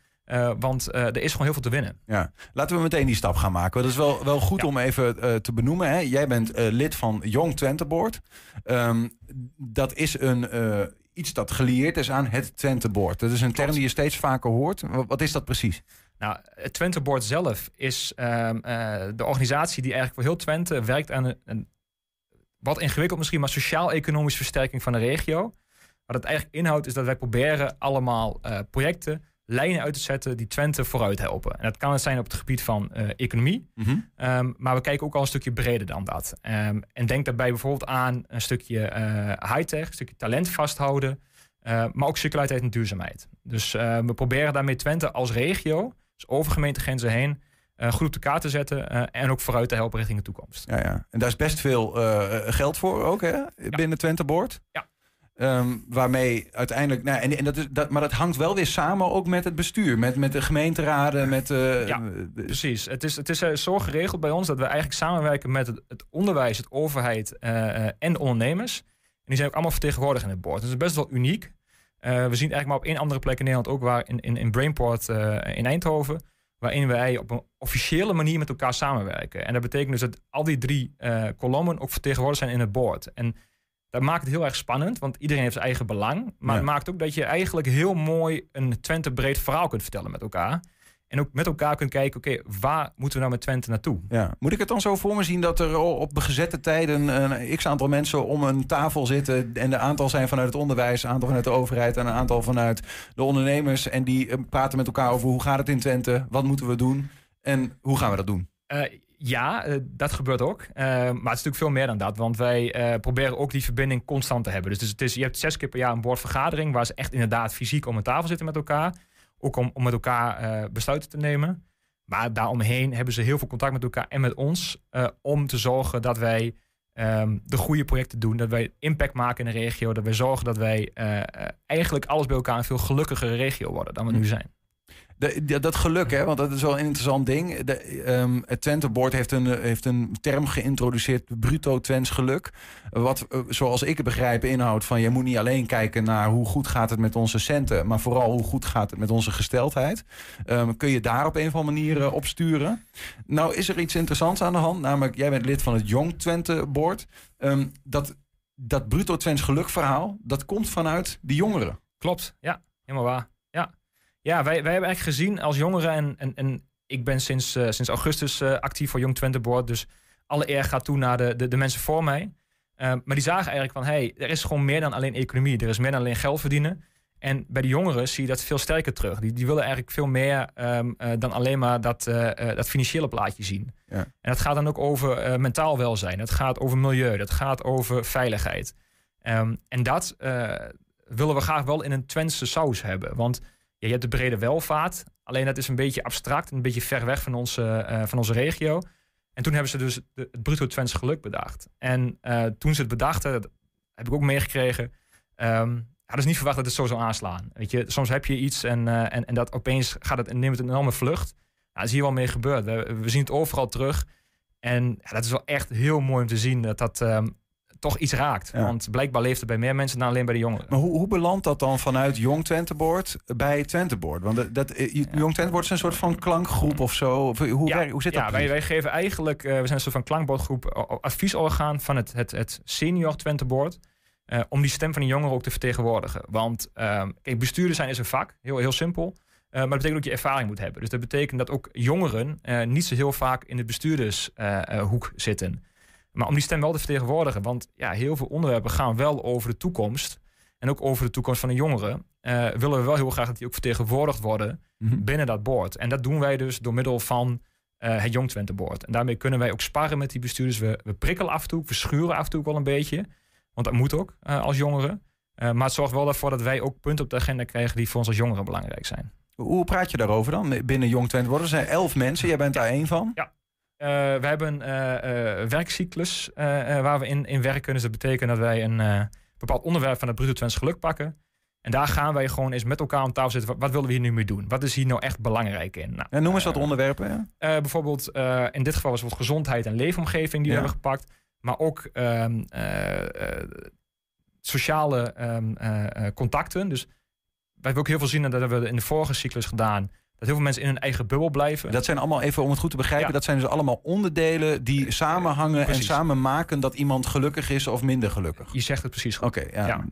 want er is gewoon heel veel te winnen. Ja, laten we meteen die stap gaan maken. Dat is wel, wel goed om even te benoemen. Hè? Jij bent lid van Jong Twente Board. Ehm, dat is een, iets dat gelieerd is aan het Twente Board. Dat is een term die je steeds vaker hoort. Wat, is dat precies? Nou, het Twente Board zelf is ehm, eh, de organisatie die eigenlijk voor heel Twente werkt aan een, een wat ingewikkeld misschien, maar sociaal-economische versterking van de regio. Wat het eigenlijk inhoudt is dat wij proberen allemaal eh, projecten, lijnen uit te zetten die Twente vooruit helpen. En dat kan het zijn op het gebied van eh, economie, Ehm, maar we kijken ook al een stukje breder dan dat. Ehm, en denk daarbij bijvoorbeeld aan een stukje eh, high-tech, een stukje talent vasthouden, eh, maar ook circulariteit en duurzaamheid. Dus we proberen daarmee Twente als regio, dus over gemeentegrenzen heen, goed op de kaart te zetten en ook vooruit te helpen richting de toekomst. Ja, ja. En daar is best veel geld voor ook, hè? Binnen Twente Board. Ja. Ehm, waarmee uiteindelijk, nou, en, en dat is, dat, maar dat hangt wel weer samen ook met het bestuur, met, met de gemeenteraden, met eh, Ja, precies. Het is, het is eh, zo geregeld bij ons dat we eigenlijk samenwerken met het, het onderwijs, het overheid eh, eh, en de ondernemers. En die zijn ook allemaal vertegenwoordigd in het board. Dus het is best wel uniek. Eh, we zien het eigenlijk maar op één andere plek in Nederland ook, waar in, in, in Brainport eh, in Eindhoven, waarin wij op een officiële manier met elkaar samenwerken. En dat betekent dus dat al die drie eh, kolommen ook vertegenwoordigd zijn in het board. En dat maakt het heel erg spannend, want iedereen heeft zijn eigen belang. Maar Ja. het maakt ook dat je eigenlijk heel mooi een Twente breed verhaal kunt vertellen met elkaar. En ook met elkaar kunt kijken, oké, waar moeten we nou met Twente naartoe? Ja. Moet ik het dan zo voor me zien dat er op gezette tijden een x-aantal mensen om een tafel zitten... en de aantal zijn vanuit het onderwijs, een aantal vanuit de overheid... en een aantal vanuit de ondernemers... en die eh, praten met elkaar over hoe gaat het in Twente, wat moeten we doen... en hoe gaan we dat doen? Uh, ja, uh, dat gebeurt ook. Uh, maar het is natuurlijk veel meer dan dat. Want wij uh, proberen ook die verbinding constant te hebben. Dus, dus het is, je hebt zes keer per jaar een bordvergadering... waar ze echt inderdaad fysiek om een tafel zitten met elkaar. Ook om, om met elkaar besluiten te nemen. Maar daaromheen hebben ze heel veel contact met elkaar en met ons... om te zorgen dat wij um, de goede projecten doen. Dat wij impact maken in de regio. Dat wij zorgen dat wij eigenlijk alles bij elkaar... een veel gelukkigere regio worden dan we nu zijn. Dat geluk, hè, want dat is wel een interessant ding. De, um, het Twente-board heeft een, heeft een term geïntroduceerd, bruto Twents geluk. Wat, uh, zoals ik het begrijp, inhoudt van je moet niet alleen kijken naar hoe goed gaat het met onze centen, maar vooral hoe goed gaat het met onze gesteldheid. Um, kun je daar op een of andere manier uh, op sturen? Nou is er iets interessants aan de hand, namelijk jij bent lid van het Jong Twente-board. Um, dat, dat bruto Twents gelukverhaal, dat komt vanuit de jongeren. Klopt, ja, helemaal waar. Ja, wij, wij hebben eigenlijk gezien als jongeren, en, en, en ik ben sinds, uh, sinds augustus uh, actief voor Jong Twente Board, dus alle eer gaat toe naar de, de, de mensen voor mij. Uh, maar die zagen eigenlijk van, hey, er is gewoon meer dan alleen economie, er is meer dan alleen geld verdienen. En bij de jongeren zie je dat veel sterker terug. Die, die willen eigenlijk veel meer um, dan alleen maar dat, dat financiële plaatje zien. Ja. En dat gaat dan ook over mentaal welzijn, het gaat over milieu, dat gaat over veiligheid. Um, en dat willen we graag wel in een Twentse saus hebben, want ja, je hebt de brede welvaart. Alleen dat is een beetje abstract, een beetje ver weg van onze, uh, van onze regio. En toen hebben ze dus de, het bruto Twents geluk bedacht. En uh, toen ze het bedachten, dat heb ik ook meegekregen. Um, hadden ze niet verwacht dat het zo zou aanslaan. Weet je, soms heb je iets en, uh, en, en dat opeens gaat het, neemt het een enorme vlucht. Nou, dat is hier wel mee gebeurd. We, we zien het overal terug. En ja, dat is wel echt heel mooi om te zien dat dat um, toch iets raakt. Want blijkbaar leeft het bij meer mensen dan alleen bij de jongeren. Maar hoe, hoe belandt dat dan vanuit Jong Twenteboord bij Twenteboord? Want dat, dat, eh, Jong Twenteboord is een soort van klankgroep of zo. Hoe, ja, hoe zit dat? Ja, wij, wij geven eigenlijk, uh, we zijn een soort van klankbordgroep, adviesorgaan van het, het, het senior Twenteboord. Uh, om die stem van de jongeren ook te vertegenwoordigen. Want uh, kijk, bestuurder zijn is een vak, heel, heel simpel. Uh, maar dat betekent ook dat je ervaring moet hebben. Dus dat betekent dat ook jongeren uh, niet zo heel vaak in de bestuurdershoek zitten. Maar om die stem wel te vertegenwoordigen. Want ja, heel veel onderwerpen gaan wel over de toekomst. En ook over de toekomst van de jongeren. Uh, willen we wel heel graag dat die ook vertegenwoordigd worden mm -hmm. binnen dat board. En dat doen wij dus door middel van uh, het Jong Twente Board. En daarmee kunnen wij ook sparren met die bestuurders. We, we prikkelen af en toe, we schuren af en toe ook wel een beetje. Want dat moet ook uh, als jongeren. maar het zorgt wel ervoor dat wij ook punten op de agenda krijgen die voor ons als jongeren belangrijk zijn. Hoe praat je daarover dan binnen Jong Twente Board? Er zijn elf mensen, jij bent daar één van. Ja. Uh, we hebben een uh, uh, werkcyclus waar we in, in werken. Dus dat betekent dat wij een bepaald onderwerp van het Bruto Twents geluk pakken. En daar gaan wij gewoon eens met elkaar aan tafel zitten. Wat, wat willen we hier nu mee doen? Wat is hier nou echt belangrijk in? Nou, noem eens wat onderwerpen. Ja? bijvoorbeeld, in dit geval is het gezondheid en leefomgeving die ja. we hebben gepakt. Maar ook um, sociale um, contacten. Dus wij hebben ook heel veel zien, en dat hebben we in de vorige cyclus gedaan dat heel veel mensen in hun eigen bubbel blijven. Dat zijn allemaal, even om het goed te begrijpen, ja. dat zijn dus allemaal onderdelen die samenhangen precies. en samen maken dat iemand gelukkig is of minder gelukkig. Je zegt het precies goed. Oké, okay, ja. ja.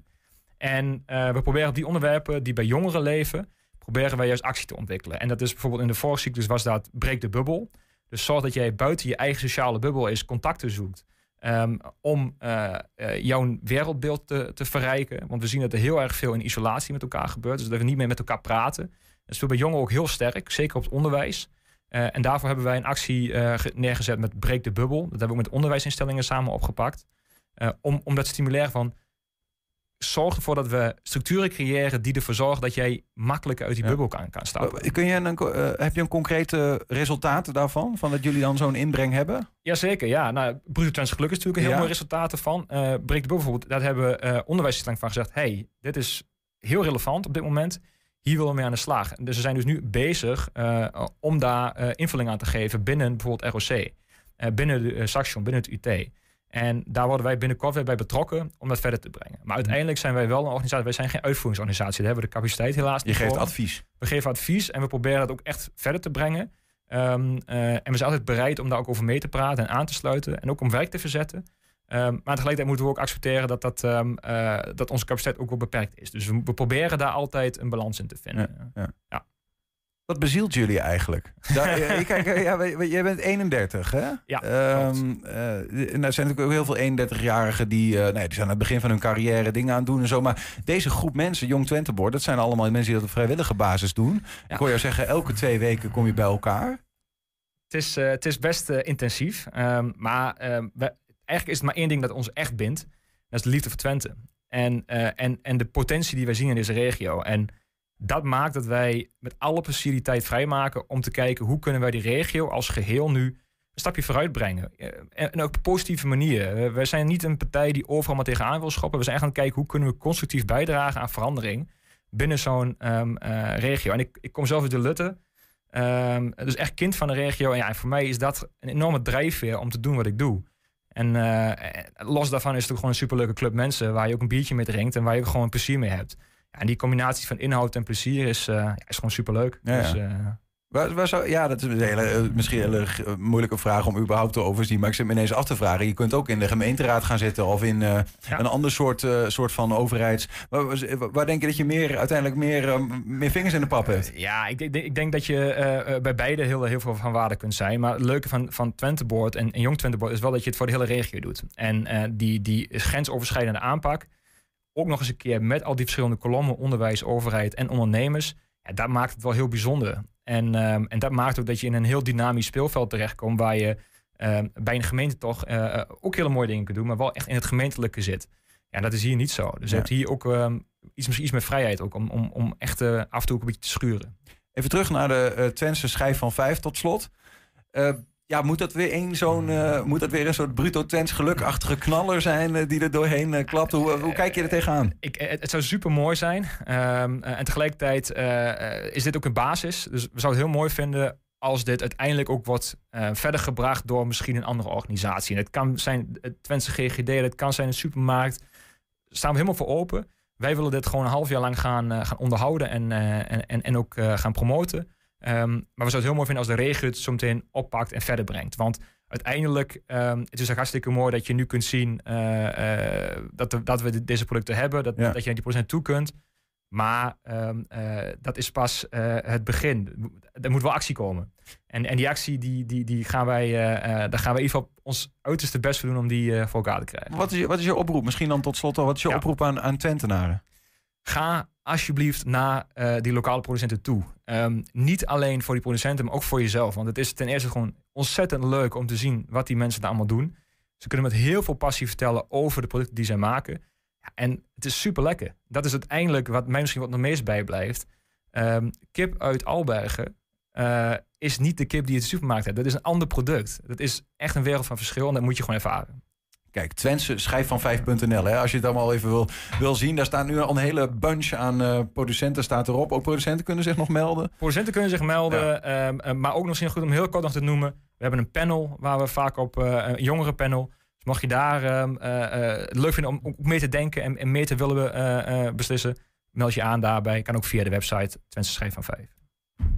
En uh, we proberen die onderwerpen die bij jongeren leven, proberen wij juist actie te ontwikkelen. En dat is bijvoorbeeld in de vorige cyclus was dat breek de bubbel. Dus zorg dat jij buiten je eigen sociale bubbel eens contacten zoekt. Um, om uh, uh, jouw wereldbeeld te, te verrijken. Want we zien dat er heel erg veel in isolatie met elkaar gebeurt. Dus dat we niet meer met elkaar praten. Dat speelt bij jongeren ook heel sterk, zeker op het onderwijs. Uh, en daarvoor hebben wij een actie uh, neergezet met Breek de Bubbel. Dat hebben we ook met onderwijsinstellingen samen opgepakt. Uh, om, om dat stimuleren van... Zorg ervoor dat we structuren creëren die ervoor zorgen dat jij makkelijk uit die ja. bubbel kan, kan stappen. Kun je een, heb je een concrete resultaat daarvan? Van dat jullie dan zo'n inbreng hebben? Jazeker, ja. Nou, Bruto Trends Geluk is natuurlijk een heel ja. mooi resultaat ervan. Breek de Bubbel bijvoorbeeld, daar hebben onderwijsinstellingen van gezegd... hey, dit is heel relevant op dit moment hier willen we mee aan de slag. Dus ze zijn dus nu bezig uh, om daar uh, invulling aan te geven binnen bijvoorbeeld ROC, uh, binnen de Saxion, binnen het UT. En daar worden wij binnenkort weer bij betrokken om dat verder te brengen. Maar uiteindelijk zijn wij wel een organisatie, wij zijn geen uitvoeringsorganisatie. Daar hebben we de capaciteit helaas niet Je geeft voor. advies. We geven advies en we proberen dat ook echt verder te brengen. Um, en we zijn altijd bereid om daar ook over mee te praten en aan te sluiten. En ook om werk te verzetten. Um, maar tegelijkertijd moeten we ook accepteren dat, dat, um, uh, dat onze capaciteit ook wel beperkt is. Dus we, we, proberen daar altijd een balans in te vinden. Ja, ja. ja. Wat bezielt jullie eigenlijk? Daar, ja, kijk, ja, jij bent 31, hè? Ja, um, uh, er zijn natuurlijk ook heel veel 31-jarigen die, uh, nee, die zijn aan het begin van hun carrière dingen aan het doen en zo. Maar deze groep mensen, Jong Twente Board, dat zijn allemaal mensen die dat op vrijwillige basis doen. Ja. Ik hoor jou zeggen, elke twee weken kom je bij elkaar. Het is, uh, het is best intensief. Um, maar ehm, we, eigenlijk is het maar één ding dat ons echt bindt. Dat is de liefde voor Twente. En, en, en de potentie die wij zien in deze regio. En dat maakt dat wij met alle plezier vrijmaken om te kijken hoe kunnen wij die regio als geheel nu een stapje vooruit brengen. Eh, en, ook op positieve manier. Wij zijn niet een partij die overal maar tegenaan wil schoppen. We zijn echt aan het kijken hoe kunnen we constructief bijdragen aan verandering binnen zo'n um, uh, regio. En ik, ik kom zelf uit de Lutte. Um, dus echt kind van de regio. En ja, voor mij is dat een enorme drijfveer om te doen wat ik doe. En uh, los daarvan is het ook gewoon een superleuke club mensen waar je ook een biertje mee drinkt en waar je ook gewoon plezier mee hebt en die combinatie van inhoud en plezier is, uh, is gewoon superleuk. Ja, dus, uh, waar, waar zou, ja, dat is een hele, eh, misschien een hele moeilijke vraag om überhaupt te overzien. Maar ik zit me ineens af te vragen. Je kunt ook in de gemeenteraad gaan zitten of in uh, ja. een ander soort, uh, soort van overheids. Waar, waar, denk je dat je meer, uiteindelijk meer, meer vingers in de pap hebt? Ja, ik, ik, ik denk dat je bij beide heel, heel veel van waarde kunt zijn. Maar het leuke van, van Twenteboord en, en Jong Twenteboord is wel dat je het voor de hele regio doet. En die, die grensoverschrijdende aanpak ook nog eens een keer met al die verschillende kolommen, onderwijs, overheid en ondernemers. Ja, dat maakt het wel heel bijzonder. En, um, en dat maakt ook dat je in een heel dynamisch speelveld terechtkomt waar je um, bij een gemeente toch uh, ook hele mooie dingen kunt doen, maar wel echt in het gemeentelijke zit. Ja, dat is hier niet zo. Dus ja. je hebt hier ook um, iets, misschien iets meer vrijheid ook om, om, om echt uh, af en toe ook een beetje te schuren. Even terug naar de uh, Twentse schijf van vijf tot slot. Ja, moet dat weer een zo'n uh, moet dat weer een soort bruto Twents gelukachtige knaller zijn uh, die er doorheen uh, klapt? Hoe, hoe kijk je er tegenaan? Ik, het zou super mooi zijn. Um, en tegelijkertijd is dit ook een basis. Dus we zouden het heel mooi vinden als dit uiteindelijk ook wordt verder gebracht door misschien een andere organisatie. En het kan zijn het Twentse GGD, het kan zijn een supermarkt. Daar staan we helemaal voor open. Wij willen dit gewoon een half jaar lang gaan, gaan onderhouden en, en, en, en ook gaan promoten. Um, maar we zouden het heel mooi vinden als de regio het zo meteen oppakt en verder brengt. Want uiteindelijk um, het is het hartstikke mooi dat je nu kunt zien uh, uh, dat, de, dat we deze producten hebben, dat, ja. dat je naar die procent toe kunt. Maar um, uh, dat is pas het begin. Er moet wel actie komen. En, en die actie, die, die, die gaan wij, daar gaan we in ieder geval ons uiterste best voor doen om die voor elkaar te krijgen. Wat is, je, wat is je oproep? Misschien dan tot slot al. Wat is je ja. oproep aan, aan Twentenaren? Ga alsjeblieft naar uh, die lokale producenten toe. Um, niet alleen voor die producenten, maar ook voor jezelf. Want het is ten eerste gewoon ontzettend leuk om te zien wat die mensen daar allemaal doen. Ze kunnen met heel veel passie vertellen over de producten die zij maken. Ja, en het is super lekker. Dat is uiteindelijk wat mij misschien wat nog meest bijblijft. Um, kip uit Albergen uh, is niet de kip die je in de supermarkt hebt. Dat is een ander product. Dat is echt een wereld van verschil en dat moet je gewoon ervaren. Kijk, Twentse schijf van 5.nl. Als je het allemaal even wil, wil zien. Daar staat nu al een hele bunch aan uh, producenten staat erop. Ook producenten kunnen zich nog melden. Producenten kunnen zich melden. Ja. Um, maar ook nog misschien goed om heel kort nog te noemen. We hebben een panel waar we vaak op uh, een jongere panel. Dus mag je daar um, leuk vinden om, om meer te denken en, en meer te willen beslissen. Meld je aan daarbij. Kan ook via de website Twentse schijf van 5.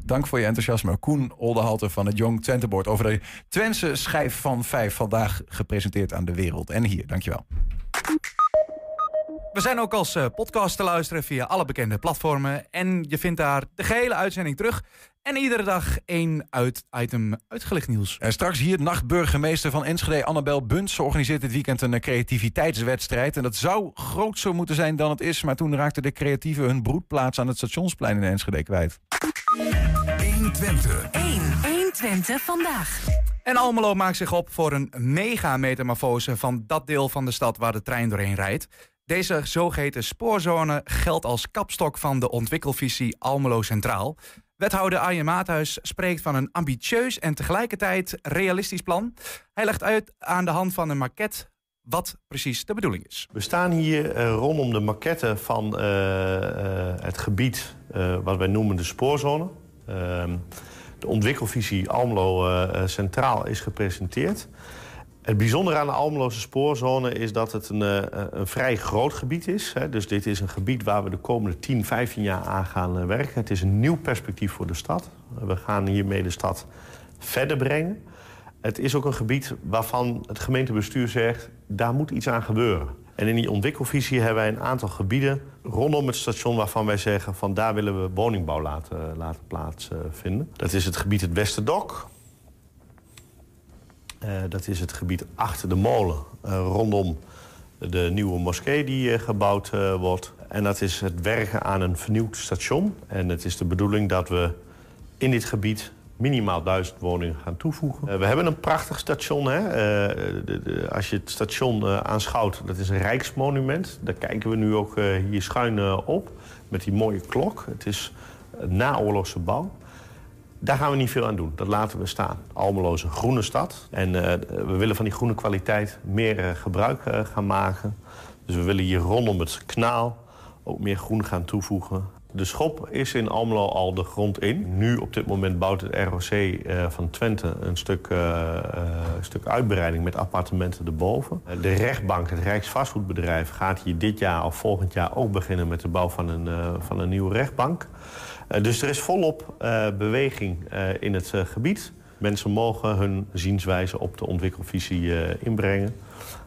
Dank voor je enthousiasme. Koen Oldehalte van het Jong Twenteboard over de Twentse schijf van 5 vandaag gepresenteerd aan de wereld. En hier, dankjewel. We zijn ook als uh, podcast te luisteren via alle bekende platformen. En je vindt daar de gehele uitzending terug. En iedere dag één uit item uitgelicht nieuws. En straks hier nachtburgemeester van Enschede, Annabel Bunt. Ze organiseert dit weekend een creativiteitswedstrijd. En dat zou grootser moeten zijn dan het is. Maar toen raakten de creatieven hun broedplaats aan het stationsplein in Enschede kwijt. 120. 1. 120 vandaag. En Almelo maakt zich op voor een mega-metamorfose van dat deel van de stad waar de trein doorheen rijdt. Deze zogeheten spoorzone geldt als kapstok van de ontwikkelvisie Almelo Centraal. Wethouder Arjen Maathuis spreekt van een ambitieus en tegelijkertijd realistisch plan. Hij legt uit aan de hand van een maquette wat precies de bedoeling is. We staan hier uh, rondom de maquette van uh, uh, het gebied wat wij noemen de spoorzone. Ehm, de ontwikkelvisie Almelo Centraal is gepresenteerd. Het bijzondere aan de Almeloze spoorzone is dat het een, een vrij groot gebied is. Dus dit is een gebied waar we de komende 10, 15 jaar aan gaan werken. Het is een nieuw perspectief voor de stad. We gaan hiermee de stad verder brengen. Het is ook een gebied waarvan het gemeentebestuur zegt... daar moet iets aan gebeuren. En in die ontwikkelvisie hebben wij een aantal gebieden rondom het station waarvan wij zeggen van daar willen we woningbouw laten, laten plaatsvinden. Dat is het gebied het Westerdok. Uh, dat is het gebied achter de molen uh, rondom de nieuwe moskee die gebouwd wordt. En dat is het werken aan een vernieuwd station. En het is de bedoeling dat we in dit gebied minimaal duizend woningen gaan toevoegen. Uh, we hebben een prachtig station. Hè? Uh, de, als je het station uh, aanschouwt, dat is een rijksmonument. Daar kijken we nu ook hier schuin op. Met die mooie klok. Het is naoorlogse bouw. Daar gaan we niet veel aan doen. Dat laten we staan. Almelo is een groene stad. En we willen van die groene kwaliteit meer gebruik gaan maken. Dus we willen hier rondom het kanaal ook meer groen gaan toevoegen. De schop is in Almelo al de grond in. Nu op dit moment bouwt het ROC uh, van Twente een stuk, uh, uh, stuk uitbreiding met appartementen erboven. de rechtbank, het Rijksvastgoedbedrijf, gaat hier dit jaar of volgend jaar ook beginnen met de bouw van een, van een nieuwe rechtbank. dus er is volop beweging in het gebied. Mensen mogen hun zienswijze op de ontwikkelvisie inbrengen.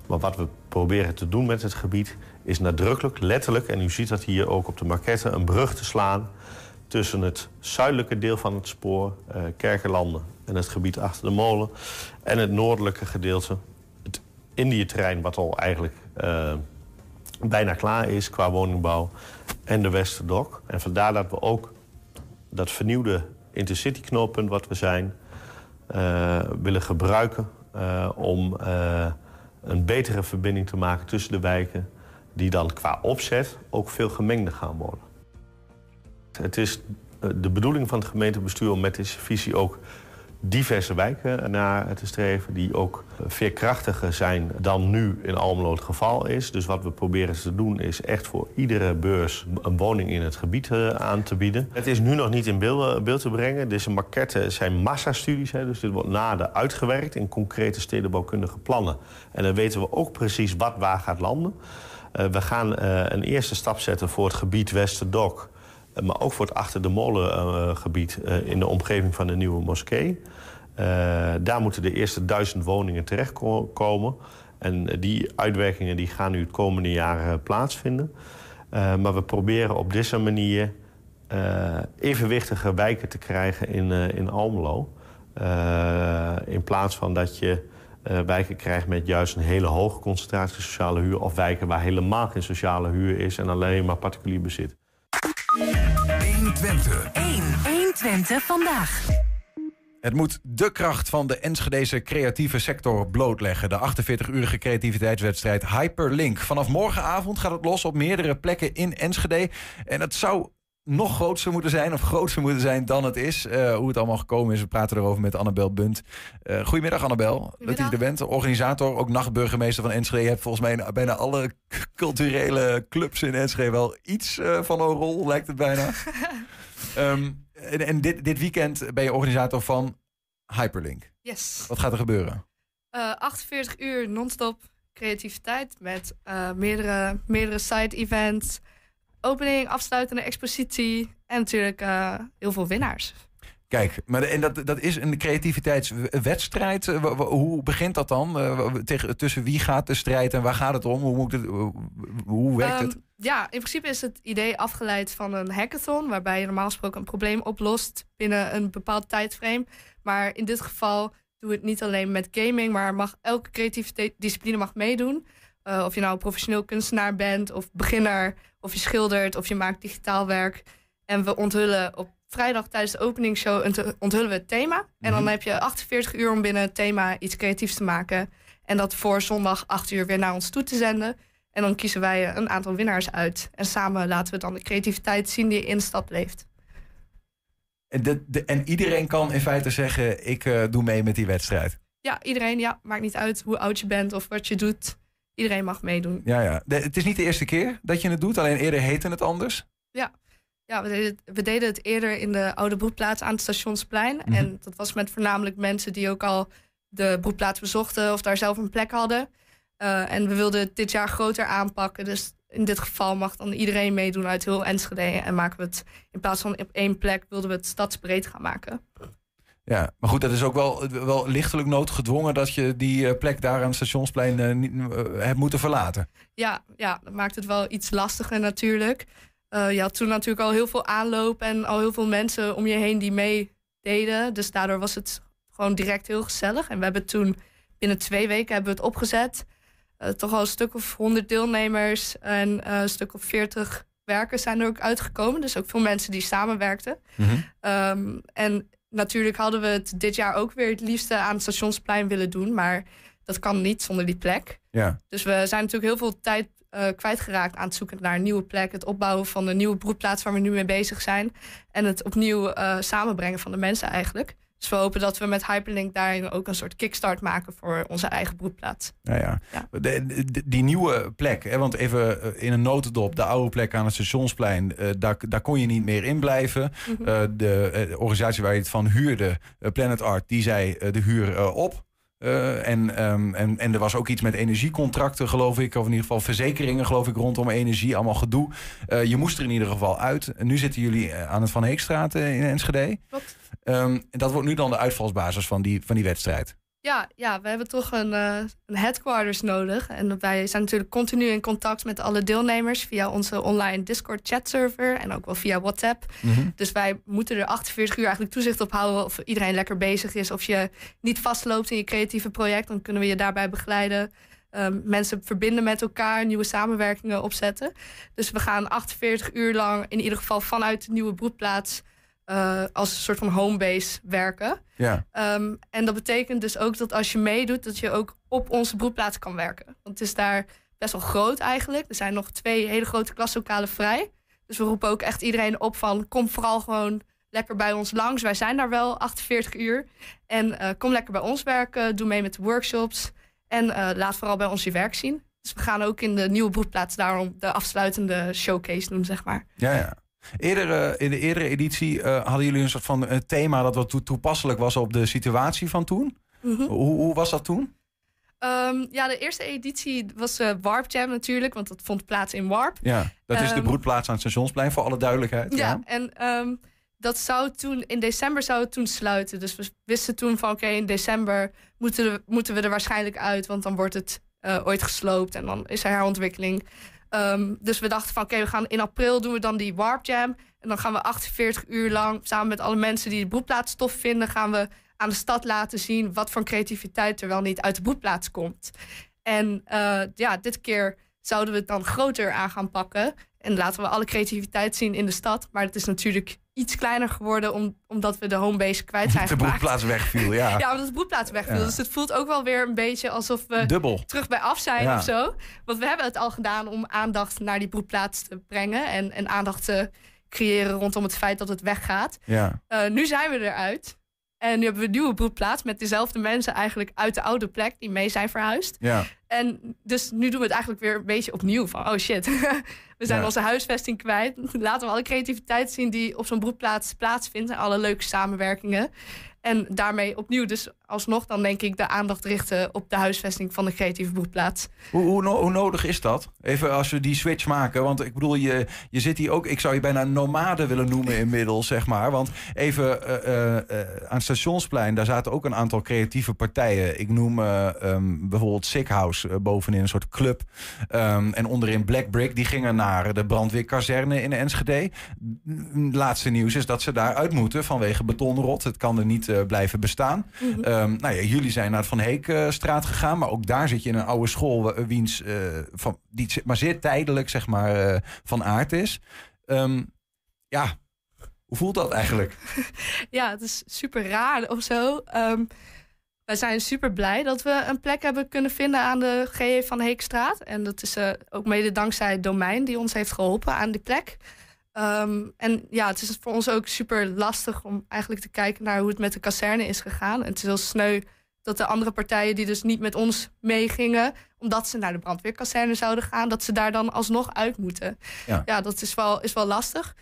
Maar wat we proberen te doen met het gebied is nadrukkelijk, letterlijk... en u ziet dat hier ook op de maquette, een brug te slaan... tussen het zuidelijke deel van het spoor, uh, Kerkenlanden... en het gebied achter de molen... en het noordelijke gedeelte, het Indië-terrein... wat al eigenlijk uh, bijna klaar is qua woningbouw... en de Westerdok. En vandaar dat we ook dat vernieuwde intercity-knooppunt wat we zijn... Uh, willen gebruiken om een betere verbinding te maken tussen de wijken die dan qua opzet ook veel gemengder gaan worden. Het is eh, de bedoeling van het gemeentebestuur om met deze visie ook diverse wijken naar te streven... die ook veerkrachtiger zijn dan nu in Almelo het geval is. Dus wat we proberen te doen is echt voor iedere beurs een woning in het gebied eh, aan te bieden. Het is nu nog niet in beeld, eh, te brengen. Deze maquetten zijn massastudies, dus dit wordt nader uitgewerkt... in concrete stedenbouwkundige plannen. En dan weten we ook precies wat waar gaat landen. Uh, we gaan uh, een eerste stap zetten voor het gebied Westerdok... Uh, maar ook voor het achter de molen gebied in de omgeving van de nieuwe moskee. daar moeten de eerste duizend woningen terechtkomen. En die uitwerkingen die gaan nu het komende jaar plaatsvinden. maar we proberen op deze manier evenwichtige wijken te krijgen in, in Almelo. in plaats van dat je wijken krijgt met juist een hele hoge concentratie sociale huur... of wijken waar helemaal geen sociale huur is en alleen maar particulier bezit. 120. 1. 120 vandaag. Het moet de kracht van de Enschedese creatieve sector blootleggen. De 48-urige creativiteitswedstrijd Hyperlink. Vanaf morgenavond gaat het los op meerdere plekken in Enschede. En het zou nog groter moeten zijn of groter moeten zijn dan het is. Uh, hoe het allemaal gekomen is, we praten erover met Annabel Bunt. Uh, goedemiddag Annabel, dat je er bent. Organisator, ook nachtburgemeester van Enschede. Je hebt volgens mij in bijna alle culturele clubs in Enschede wel iets uh, van een rol, lijkt het bijna. um, en, en dit, dit weekend ben je organisator van Hyperlink. Yes. Wat gaat er gebeuren? 48 uur non-stop creativiteit met meerdere, meerdere side-events opening, afsluitende expositie en natuurlijk uh, heel veel winnaars. Kijk, maar en dat, dat is een creativiteitswedstrijd. Hoe begint dat dan? Tegen, tussen wie gaat de strijd en waar gaat het om? Hoe, moet het, hoe werkt um, het? Ja, in principe is het idee afgeleid van een hackathon... waarbij je normaal gesproken een probleem oplost binnen een bepaald tijdframe. Maar in dit geval doen we het niet alleen met gaming... maar mag, elke creatieve discipline mag meedoen. Uh, of je nou professioneel kunstenaar bent of beginner of je schildert of je maakt digitaal werk. En we onthullen op vrijdag tijdens de openingsshow onthullen we het thema. En dan mhm. heb je 48 uur om binnen het thema iets creatiefs te maken. En dat voor zondag 8 uur weer naar ons toe te zenden. En dan kiezen wij een aantal winnaars uit. En samen laten we dan de creativiteit zien die in de stad leeft. En, de, de, en iedereen kan in feite zeggen: ik uh, doe mee met die wedstrijd. Ja, iedereen. Ja, maakt niet uit hoe oud je bent of wat je doet. Iedereen mag meedoen. Ja, ja. het is niet de eerste keer dat je het doet, alleen eerder heette het anders. Ja, ja we, deden het, we deden het eerder in de oude broedplaats aan het stationsplein. Mhm. En dat was met voornamelijk mensen die ook al de broedplaats bezochten of daar zelf een plek hadden. Uh, en we wilden het dit jaar groter aanpakken. Dus in dit geval mag dan iedereen meedoen uit heel Enschede. En maken we het in plaats van op één plek wilden we het stadsbreed gaan maken. Ja, maar goed, dat is ook wel, wel lichtelijk noodgedwongen dat je die eh, plek daar aan het stationsplein eh, niet, eh, hebt moeten verlaten. Ja, ja, dat maakt het wel iets lastiger natuurlijk. Eh, je had toen natuurlijk al heel veel aanloop en al heel veel mensen om je heen die meededen. Dus daardoor was het gewoon direct heel gezellig. En we hebben toen binnen twee weken hebben we het opgezet. Eh, toch al een stuk of 100 deelnemers en eh, een stuk of 40 werkers zijn er ook uitgekomen. Dus ook veel mensen die samenwerkten. Ehm, en natuurlijk hadden we het dit jaar ook weer het liefste aan het stationsplein willen doen. Maar dat kan niet zonder die plek. Ja. Dus we zijn natuurlijk heel veel tijd eh, kwijtgeraakt aan het zoeken naar een nieuwe plek. Het opbouwen van een nieuwe broedplaats waar we nu mee bezig zijn. En het opnieuw eh, samenbrengen van de mensen eigenlijk. Dus we hopen dat we met Hyperlink daarin ook een soort kickstart maken voor onze eigen broedplaats. Nou ja, De- de- die nieuwe plek, hè, want even eh, in een notendop, de oude plek aan het stationsplein, eh, daar, daar kon je niet meer in blijven. Mhm. Eh, de organisatie waar je het van huurde, Planet Art, die zei de huur op. Eh, en, ehm, en, en er was ook iets met energiecontracten, geloof ik. Of in ieder geval verzekeringen, geloof ik, rondom energie. Allemaal gedoe. Eh, je moest er in ieder geval uit. En nu zitten jullie eh, aan het Van Heekstraat in Enschede. Klopt. Ehm, dat wordt nu dan de uitvalsbasis van die, van die wedstrijd. Ja, ja, we hebben toch een, eh, een headquarters nodig. En wij zijn natuurlijk continu in contact met alle deelnemers via onze online Discord chatserver en ook wel via WhatsApp. Dus wij moeten er 48 uur eigenlijk toezicht op houden of iedereen lekker bezig is. Of je niet vastloopt in je creatieve project, dan kunnen we je daarbij begeleiden. Ehm, mensen verbinden met elkaar, nieuwe samenwerkingen opzetten. Dus we gaan 48 uur lang in ieder geval vanuit de nieuwe broedplaats eh, als een soort van homebase werken. Ja. Ehm, en dat betekent dus ook dat als je meedoet, dat je ook op onze broedplaats kan werken. Want het is daar best wel groot eigenlijk. Er zijn nog twee hele grote klaslokalen vrij. Dus we roepen ook echt iedereen op van kom vooral gewoon lekker bij ons langs. Wij zijn daar wel 48 uur. En eh, kom lekker bij ons werken, doe mee met de workshops. En eh, laat vooral bij ons je werk zien. Dus we gaan ook in de nieuwe broedplaats daarom de afsluitende showcase doen, zeg maar. Ja, ja. Eerder, in de eerdere editie eh, hadden jullie een soort van eh, thema dat wat toe- toepasselijk was op de situatie van toen. Mhm. Hoe, hoe was dat toen? Ehm, ja, de eerste editie was eh, Warp Jam natuurlijk, want dat vond plaats in Warp. Ja, dat is de Ehm, broedplaats aan het stationsplein, voor alle duidelijkheid. Ja, en ehm, dat zou toen in december zou het toen sluiten. Dus we wisten toen van oké, in december moeten, we- moeten we er waarschijnlijk uit, want dan wordt het ooit gesloopt en dan is er herontwikkeling. Ehm, dus we dachten van oké, we gaan in april doen we dan die Warp Jam. En dan gaan we 48 uur lang samen met alle mensen die de broedplaats tof vinden, gaan we aan de stad laten zien wat voor creativiteit er wel niet uit de broedplaats komt. En eh, ja, dit keer zouden we het dan groter aan gaan pakken. En laten we alle creativiteit zien in de stad. Maar het is natuurlijk iets kleiner geworden om, omdat we de homebase kwijt zijn De gemaakt. broedplaats wegviel, ja. Ja, omdat de broedplaats wegviel. Ja. Dus het voelt ook wel weer een beetje alsof we Dubbel. terug bij af zijn Ja. of zo. Want we hebben het al gedaan om aandacht naar die broedplaats te brengen. En, en aandacht te creëren rondom het feit dat het weggaat. Ja. Eh, nu zijn we eruit. En nu hebben we een nieuwe broedplaats met dezelfde mensen eigenlijk uit de oude plek die mee zijn verhuisd. Ja. En dus nu doen we het eigenlijk weer een beetje opnieuw. Van, oh shit, we zijn Ja. onze huisvesting kwijt. Laten we alle creativiteit zien die op zo'n broedplaats plaatsvindt. En alle leuke samenwerkingen. En daarmee opnieuw dus alsnog dan denk ik de aandacht richten op de huisvesting van de creatieve broedplaats. Hoe, hoe, no- hoe nodig is dat? Even als we die switch maken. Want ik bedoel, je, je zit hier ook... Ik zou je bijna nomade willen noemen inmiddels, zeg maar. Want even eh, eh, aan het stationsplein... daar zaten ook een aantal creatieve partijen. Ik noem eh, ehm, bijvoorbeeld Sick House bovenin, een soort club. Ehm, en onderin Black Brick, die gingen naar de brandweerkazerne in Enschede. Laatste nieuws is dat ze daar uit moeten vanwege betonrot. Het kan er niet blijven bestaan. Mhm. Nou ja, jullie zijn naar het Van Heekstraat gegaan, maar ook daar zit je in een oude school eh, wiens, eh, van, die maar zeer tijdelijk zeg maar, eh, van aard is. Ehm, ja, hoe voelt dat eigenlijk? Ja, het is super raar of zo. Ehm, wij zijn super blij dat we een plek hebben kunnen vinden aan de GE van Heekstraat. En dat is eh, ook mede dankzij het domein die ons heeft geholpen aan die plek. Ehm, en ja, het is voor ons ook super lastig om eigenlijk te kijken naar hoe het met de kazerne is gegaan. En het is heel sneu dat de andere partijen die dus niet met ons meegingen, omdat ze naar de brandweerkazerne zouden gaan, dat ze daar dan alsnog uit moeten. Ja. Ja, dat is wel, is wel lastig.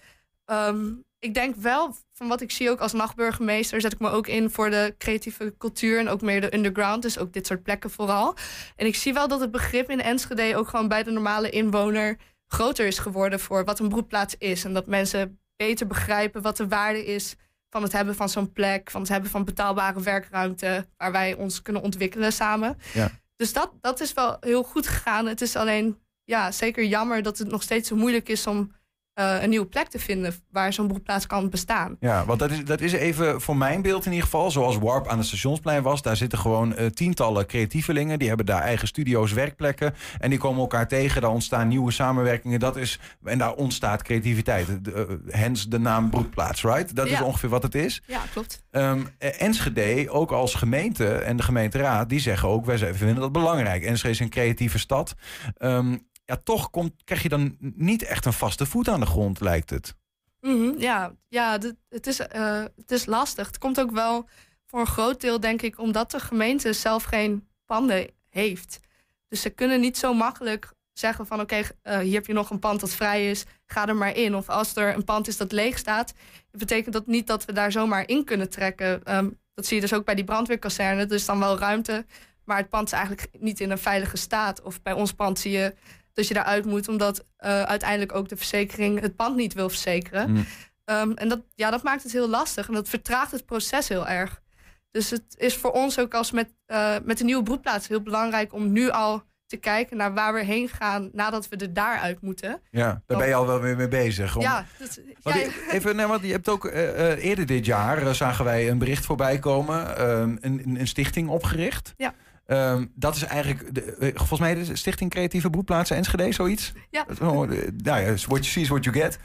Ehm, ik denk wel, van wat ik zie ook als nachtburgemeester, zet ik me ook in voor de creatieve cultuur en ook meer de underground. Dus ook dit soort plekken vooral. En ik zie wel dat het begrip in Enschede ook gewoon bij de normale inwoner groter is geworden voor wat een broedplaats is. En dat mensen beter begrijpen wat de waarde is van het hebben van zo'n plek, van het hebben van betaalbare werkruimte waar wij ons kunnen ontwikkelen samen. Ja. Dus dat, dat is wel heel goed gegaan. Het is alleen ja, zeker jammer dat het nog steeds zo moeilijk is om eh, een nieuwe plek te vinden waar zo'n broedplaats kan bestaan. Ja, want dat is, dat is even voor mijn beeld in ieder geval. Zoals Warp aan het stationsplein was. Daar zitten gewoon eh, tientallen creatievelingen. Die hebben daar eigen studio's, werkplekken. En die komen elkaar tegen. Daar ontstaan nieuwe samenwerkingen. Dat is, en daar ontstaat creativiteit. De, eh, hence de naam Broedplaats, right? Dat is ongeveer wat het is. Ja, klopt. Eh, Enschede, ook als gemeente en de gemeenteraad, die zeggen ook, wij vinden dat belangrijk. Enschede is een creatieve stad. Ehm, ja, toch komt, krijg je dan niet echt een vaste voet aan de grond, lijkt het. Mhm, ja, ja het, is, eh, het is lastig. Het komt ook wel voor een groot deel, denk ik, omdat de gemeente zelf geen panden heeft. Dus ze kunnen niet zo makkelijk zeggen van oké, eh, hier heb je nog een pand dat vrij is, ga er maar in. Of als er een pand is dat leeg staat, betekent dat niet dat we daar zomaar in kunnen trekken. Ehm, dat zie je dus ook bij die brandweerkazerne. Er is dan wel ruimte, maar het pand is eigenlijk niet in een veilige staat. Of bij ons pand zie je dat je daaruit moet, omdat eh, uiteindelijk ook de verzekering het pand niet wil verzekeren. Mm. Ehm, en dat, ja, dat maakt het heel lastig en dat vertraagt het proces heel erg. Dus het is voor ons ook als met, eh, met de nieuwe broedplaats heel belangrijk om nu al te kijken naar waar we heen gaan nadat we er daaruit moeten. Ja, daar ben je al wel weer mee bezig. Om- Ja, dat, even, nee, want je hebt ook eh, eerder dit jaar zagen wij een bericht voorbij komen, ehm, een, een- een stichting opgericht. Ja. Ehm, dat is eigenlijk, de, eh, volgens mij de Stichting Creatieve Broedplaatsen Enschede, zoiets. Ja. Eh, nou ja, what you see is what you get.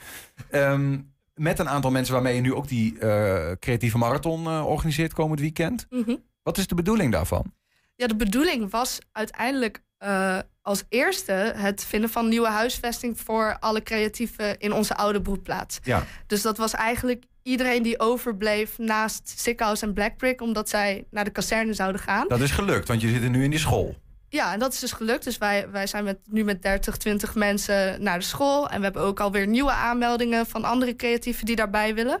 Ehm, met een aantal mensen waarmee je nu ook die eh, creatieve marathon organiseert komend weekend. Mhm. Wat is de bedoeling daarvan? Ja, de bedoeling was uiteindelijk eh, als eerste het vinden van nieuwe huisvesting voor alle creatieven in onze oude broedplaats. Ja. Dus dat was eigenlijk iedereen die overbleef naast Sickhouse en Blackbrick, omdat zij naar de kazerne zouden gaan. Dat is gelukt, want je zit nu in die school. Ja, en dat is dus gelukt. Dus wij, wij zijn met, nu met 30, 20 mensen naar de school. En we hebben ook alweer nieuwe aanmeldingen van andere creatieven die daarbij willen.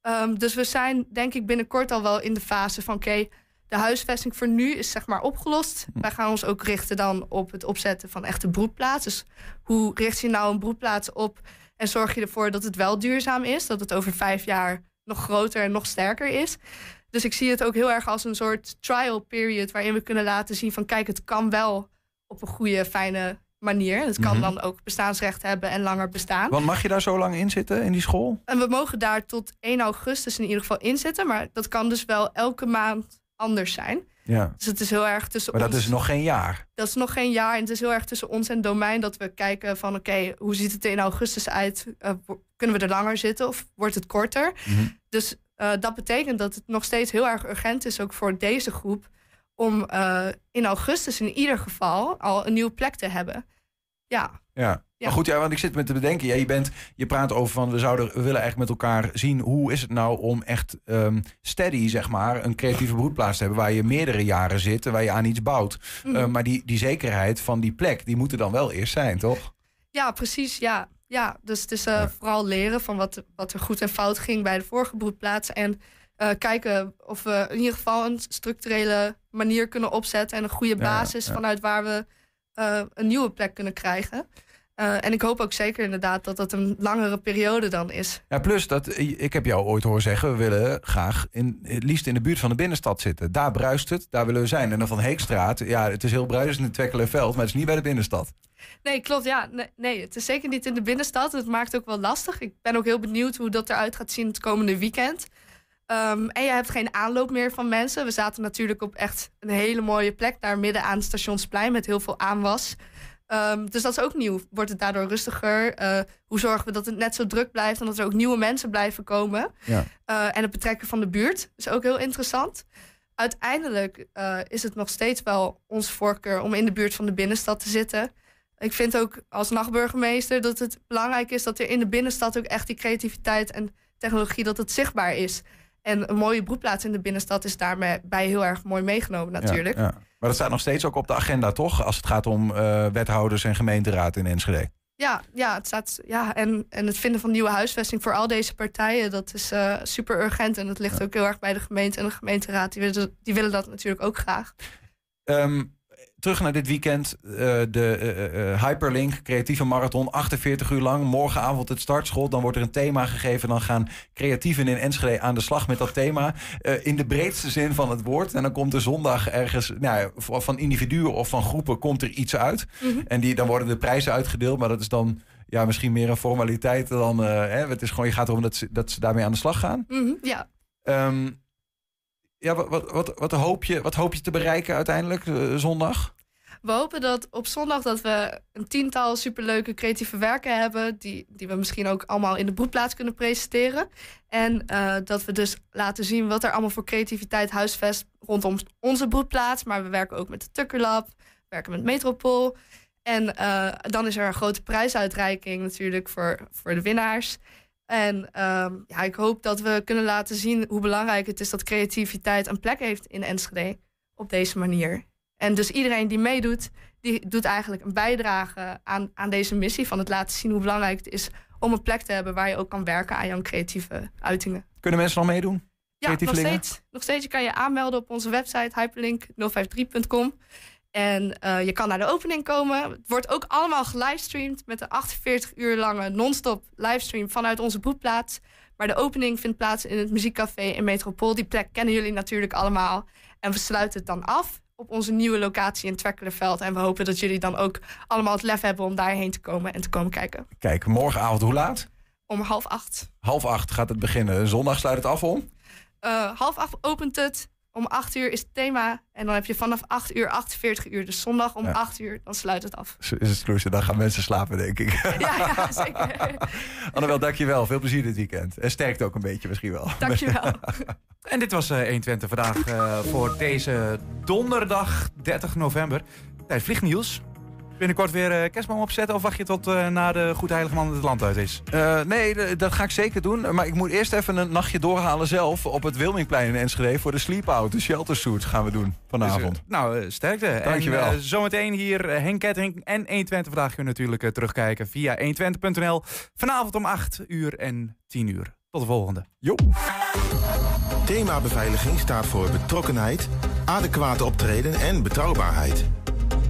Ehm, dus we zijn denk ik binnenkort al wel in de fase van... oké, de huisvesting voor nu is zeg maar opgelost. Wij gaan ons ook richten dan op het opzetten van echte broedplaats. Dus hoe richt je nou een broedplaats op... en zorg je ervoor dat het wel duurzaam is? Dat het over vijf jaar nog groter en nog sterker is? Dus ik zie het ook heel erg als een soort trial period... waarin we kunnen laten zien van... kijk, het kan wel op een goede, fijne manier. Het kan Mhm. dan ook bestaansrecht hebben en langer bestaan. Want mag je daar zo lang in zitten, in die school? En we mogen daar tot 1 augustus in ieder geval in zitten. Maar dat kan dus wel elke maand anders zijn. Ja. Dus het is heel erg tussen Maar dat ons... is nog geen jaar. Dat is nog geen jaar en het is heel erg tussen ons en domein dat we kijken van oké, hoe ziet het er in augustus uit? Eh, kunnen we er langer zitten of wordt het korter? Mhm. Dus eh, dat betekent dat het nog steeds heel erg urgent is, ook voor deze groep, om eh, in augustus in ieder geval al een nieuwe plek te hebben. Ja, Ja. Ja. Maar goed, ja, want ik zit me te bedenken. Ja, je, bent, je praat over van we, zouden, we willen eigenlijk met elkaar zien hoe is het nou om echt ehm, steady, zeg maar, een creatieve broedplaats te hebben waar je meerdere jaren zit en waar je aan iets bouwt. Mhm. Eh, maar die, die zekerheid van die plek, die moet er dan wel eerst zijn, toch? Ja, precies. Ja, ja. dus het is eh, vooral leren van wat, wat er goed en fout ging bij de vorige broedplaats. En eh, kijken of we in ieder geval een structurele manier kunnen opzetten. En een goede basis ja. vanuit waar we een nieuwe plek kunnen krijgen. Eh, en ik hoop ook zeker inderdaad dat dat een langere periode dan is. Ja, plus dat ik heb jou ooit horen zeggen, we willen graag in, het liefst in de buurt van de binnenstad zitten. Daar bruist het, daar willen we zijn. En dan van Heekstraat, ja, het is heel bruisend in het Twekkelenveld, maar het is niet bij de binnenstad. Nee, klopt. Ja, nee, nee, het is zeker niet in de binnenstad. Het maakt ook wel lastig. Ik ben ook heel benieuwd hoe dat eruit gaat zien het komende weekend. Ehm, en je hebt geen aanloop meer van mensen. We zaten natuurlijk op echt een hele mooie plek daar midden aan het stationsplein met heel veel aanwas. Ehm, dus dat is ook nieuw. Wordt het daardoor rustiger? Eh, hoe zorgen we dat het net zo druk blijft en dat er ook nieuwe mensen blijven komen? Ja. Eh, en het betrekken van de buurt is ook heel interessant. Uiteindelijk eh, is het nog steeds wel onze voorkeur om in de buurt van de binnenstad te zitten. Ik vind ook als nachtburgemeester dat het belangrijk is dat er in de binnenstad ook echt die creativiteit en technologie dat het zichtbaar is. En een mooie broedplaats in de binnenstad is daarmee bij heel erg mooi meegenomen natuurlijk. Ja, ja. Maar dat staat nog steeds ook op de agenda, toch? Als het gaat om eh, wethouders en gemeenteraad in Enschede. Ja, ja, het staat, ja en, en het vinden van nieuwe huisvesting voor al deze partijen, dat is eh, super urgent. En dat ligt ook heel erg bij de gemeente en de gemeenteraad. Die willen, die willen dat natuurlijk ook graag. Ehm, terug naar dit weekend. Eh, de eh, eh, Hyperlink, creatieve marathon, 48 uur lang. Morgenavond het startschot. Dan wordt er een thema gegeven. Dan gaan creatieven in Enschede aan de slag met dat thema. In de breedste zin van het woord. En dan komt er zondag ergens, nou van individuen of van groepen, komt er iets uit. Mhm. En die, dan worden de prijzen uitgedeeld. Maar dat is dan ja, misschien meer een formaliteit dan. hè, het is gewoon, je gaat erom dat ze, dat ze daarmee aan de slag gaan. Mhm, ja. Ehm, ja, wat, wat, wat, hoop je, wat hoop je te bereiken uiteindelijk eh, zondag? We hopen dat op zondag dat we een tiental superleuke creatieve werken hebben. Die, die we misschien ook allemaal in de broedplaats kunnen presenteren. En eh, dat we dus laten zien wat er allemaal voor creativiteit huisvest rondom onze broedplaats. Maar we werken ook met de Tucker Lab, we werken met Metropool. En eh, dan is er een grote prijsuitreiking natuurlijk voor, voor de winnaars. En ehm, ja, ik hoop dat we kunnen laten zien hoe belangrijk het is dat creativiteit een plek heeft in Enschede op deze manier. En dus iedereen die meedoet, die doet eigenlijk een bijdrage aan, aan deze missie van het laten zien hoe belangrijk het is om een plek te hebben waar je ook kan werken aan jouw creatieve uitingen. Kunnen mensen nog meedoen? Ja, nog steeds, nog steeds. Je kan je aanmelden op onze website hyperlink053.com. En eh, je kan naar de opening komen. Het wordt ook allemaal gelivestreamd met een 48 uur lange non-stop livestream vanuit onze boekplaats. Maar de opening vindt plaats in het muziekcafé in Metropool. Die plek kennen jullie natuurlijk allemaal. En we sluiten het dan af op onze nieuwe locatie in Twekkelenveld. En we hopen dat jullie dan ook allemaal het lef hebben om daarheen te komen en te komen kijken. Kijk, morgenavond hoe laat? Om half acht. Half acht gaat het beginnen. Zondag sluit het af om? Eh, half acht opent het. Om acht uur is het thema. En dan heb je vanaf acht uur 48 uur. Dus zondag om Ja. acht uur, dan sluit het af. Is het kloesje, dan gaan mensen slapen, denk ik. Ja, ja zeker. Annabel, dankjewel. Veel plezier dit weekend. En sterkt ook een beetje misschien wel. Dankjewel. En dit was eh 120 vandaag eh, voor deze donderdag 30 november. Tijd vliegnieuws. Binnenkort weer eh, kerstboom opzetten of wacht je tot eh, na de Goed Heilige Man het land uit is? Eh, nee, d- dat ga ik zeker doen. Maar ik moet eerst even een nachtje doorhalen zelf op het Wilmingplein in Enschede voor de sleep-out. De shelter suit gaan we doen vanavond. Dus, nou, sterkte. Dankjewel. En, zometeen hier Henk Ketting en 120 vandaag kun je natuurlijk terugkijken via 120.nl. Vanavond om 8 uur en 10 uur. Tot de volgende. Jo. Thema beveiliging staat voor betrokkenheid, adequate optreden en betrouwbaarheid.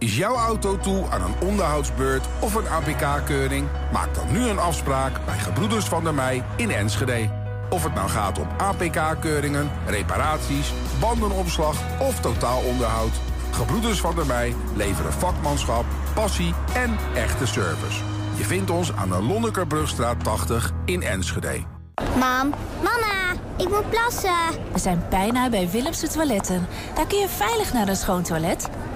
Is jouw auto toe aan een onderhoudsbeurt of een APK-keuring? Maak dan nu een afspraak bij Gebroeders van der Mei in Enschede. Of het nou gaat om APK-keuringen, reparaties, bandenopslag of totaalonderhoud. Gebroeders van der Mei leveren vakmanschap, passie en echte service. Je vindt ons aan de Lonnekerbrugstraat 80 in Enschede. Mam, mama, ik moet plassen. We zijn bijna bij Willemse Toiletten. Daar kun je veilig naar een schoon toilet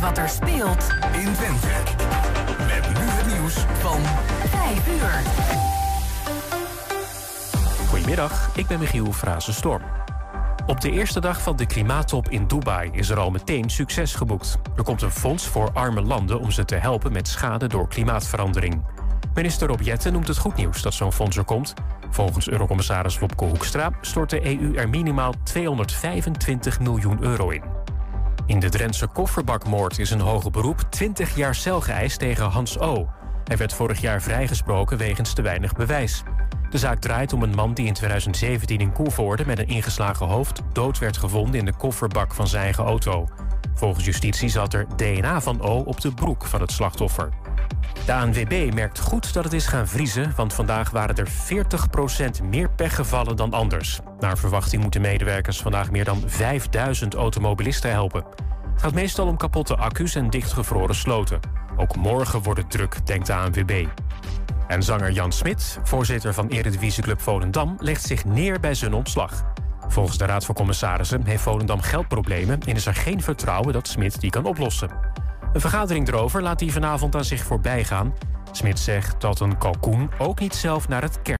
Wat er speelt in Twente. Met nu het nieuws van 5 uur. Goedemiddag, ik ben Michiel Frazenstorm. Op de eerste dag van de klimaattop in Dubai is er al meteen succes geboekt. Er komt een fonds voor arme landen om ze te helpen met schade door klimaatverandering. Minister Rob Jetten noemt het goed nieuws dat zo'n fonds er komt. Volgens Eurocommissaris Wopke Hoekstra stort de EU er minimaal 225 miljoen euro in. In de Drentse kofferbakmoord is een hoger beroep 20 jaar cel geëist tegen Hans O. Hij werd vorig jaar vrijgesproken wegens te weinig bewijs. De zaak draait om een man die in 2017 in Koevoorde met een ingeslagen hoofd dood werd gevonden in de kofferbak van zijn eigen auto. Volgens justitie zat er DNA van O op de broek van het slachtoffer. De ANWB merkt goed dat het is gaan vriezen, want vandaag waren er 40% meer pechgevallen dan anders. Naar verwachting moeten medewerkers vandaag meer dan 5000 automobilisten helpen. Het gaat meestal om kapotte accu's en dichtgevroren sloten. Ook morgen wordt het druk, denkt de ANWB. En zanger Jan Smit, voorzitter van Eredivisieclub Volendam, legt zich neer bij zijn ontslag. Volgens de Raad van Commissarissen heeft Volendam geldproblemen en is er geen vertrouwen dat Smit die kan oplossen. Een vergadering erover laat hij vanavond aan zich voorbij gaan. Smit zegt dat een kalkoen ook niet zelf naar het kerk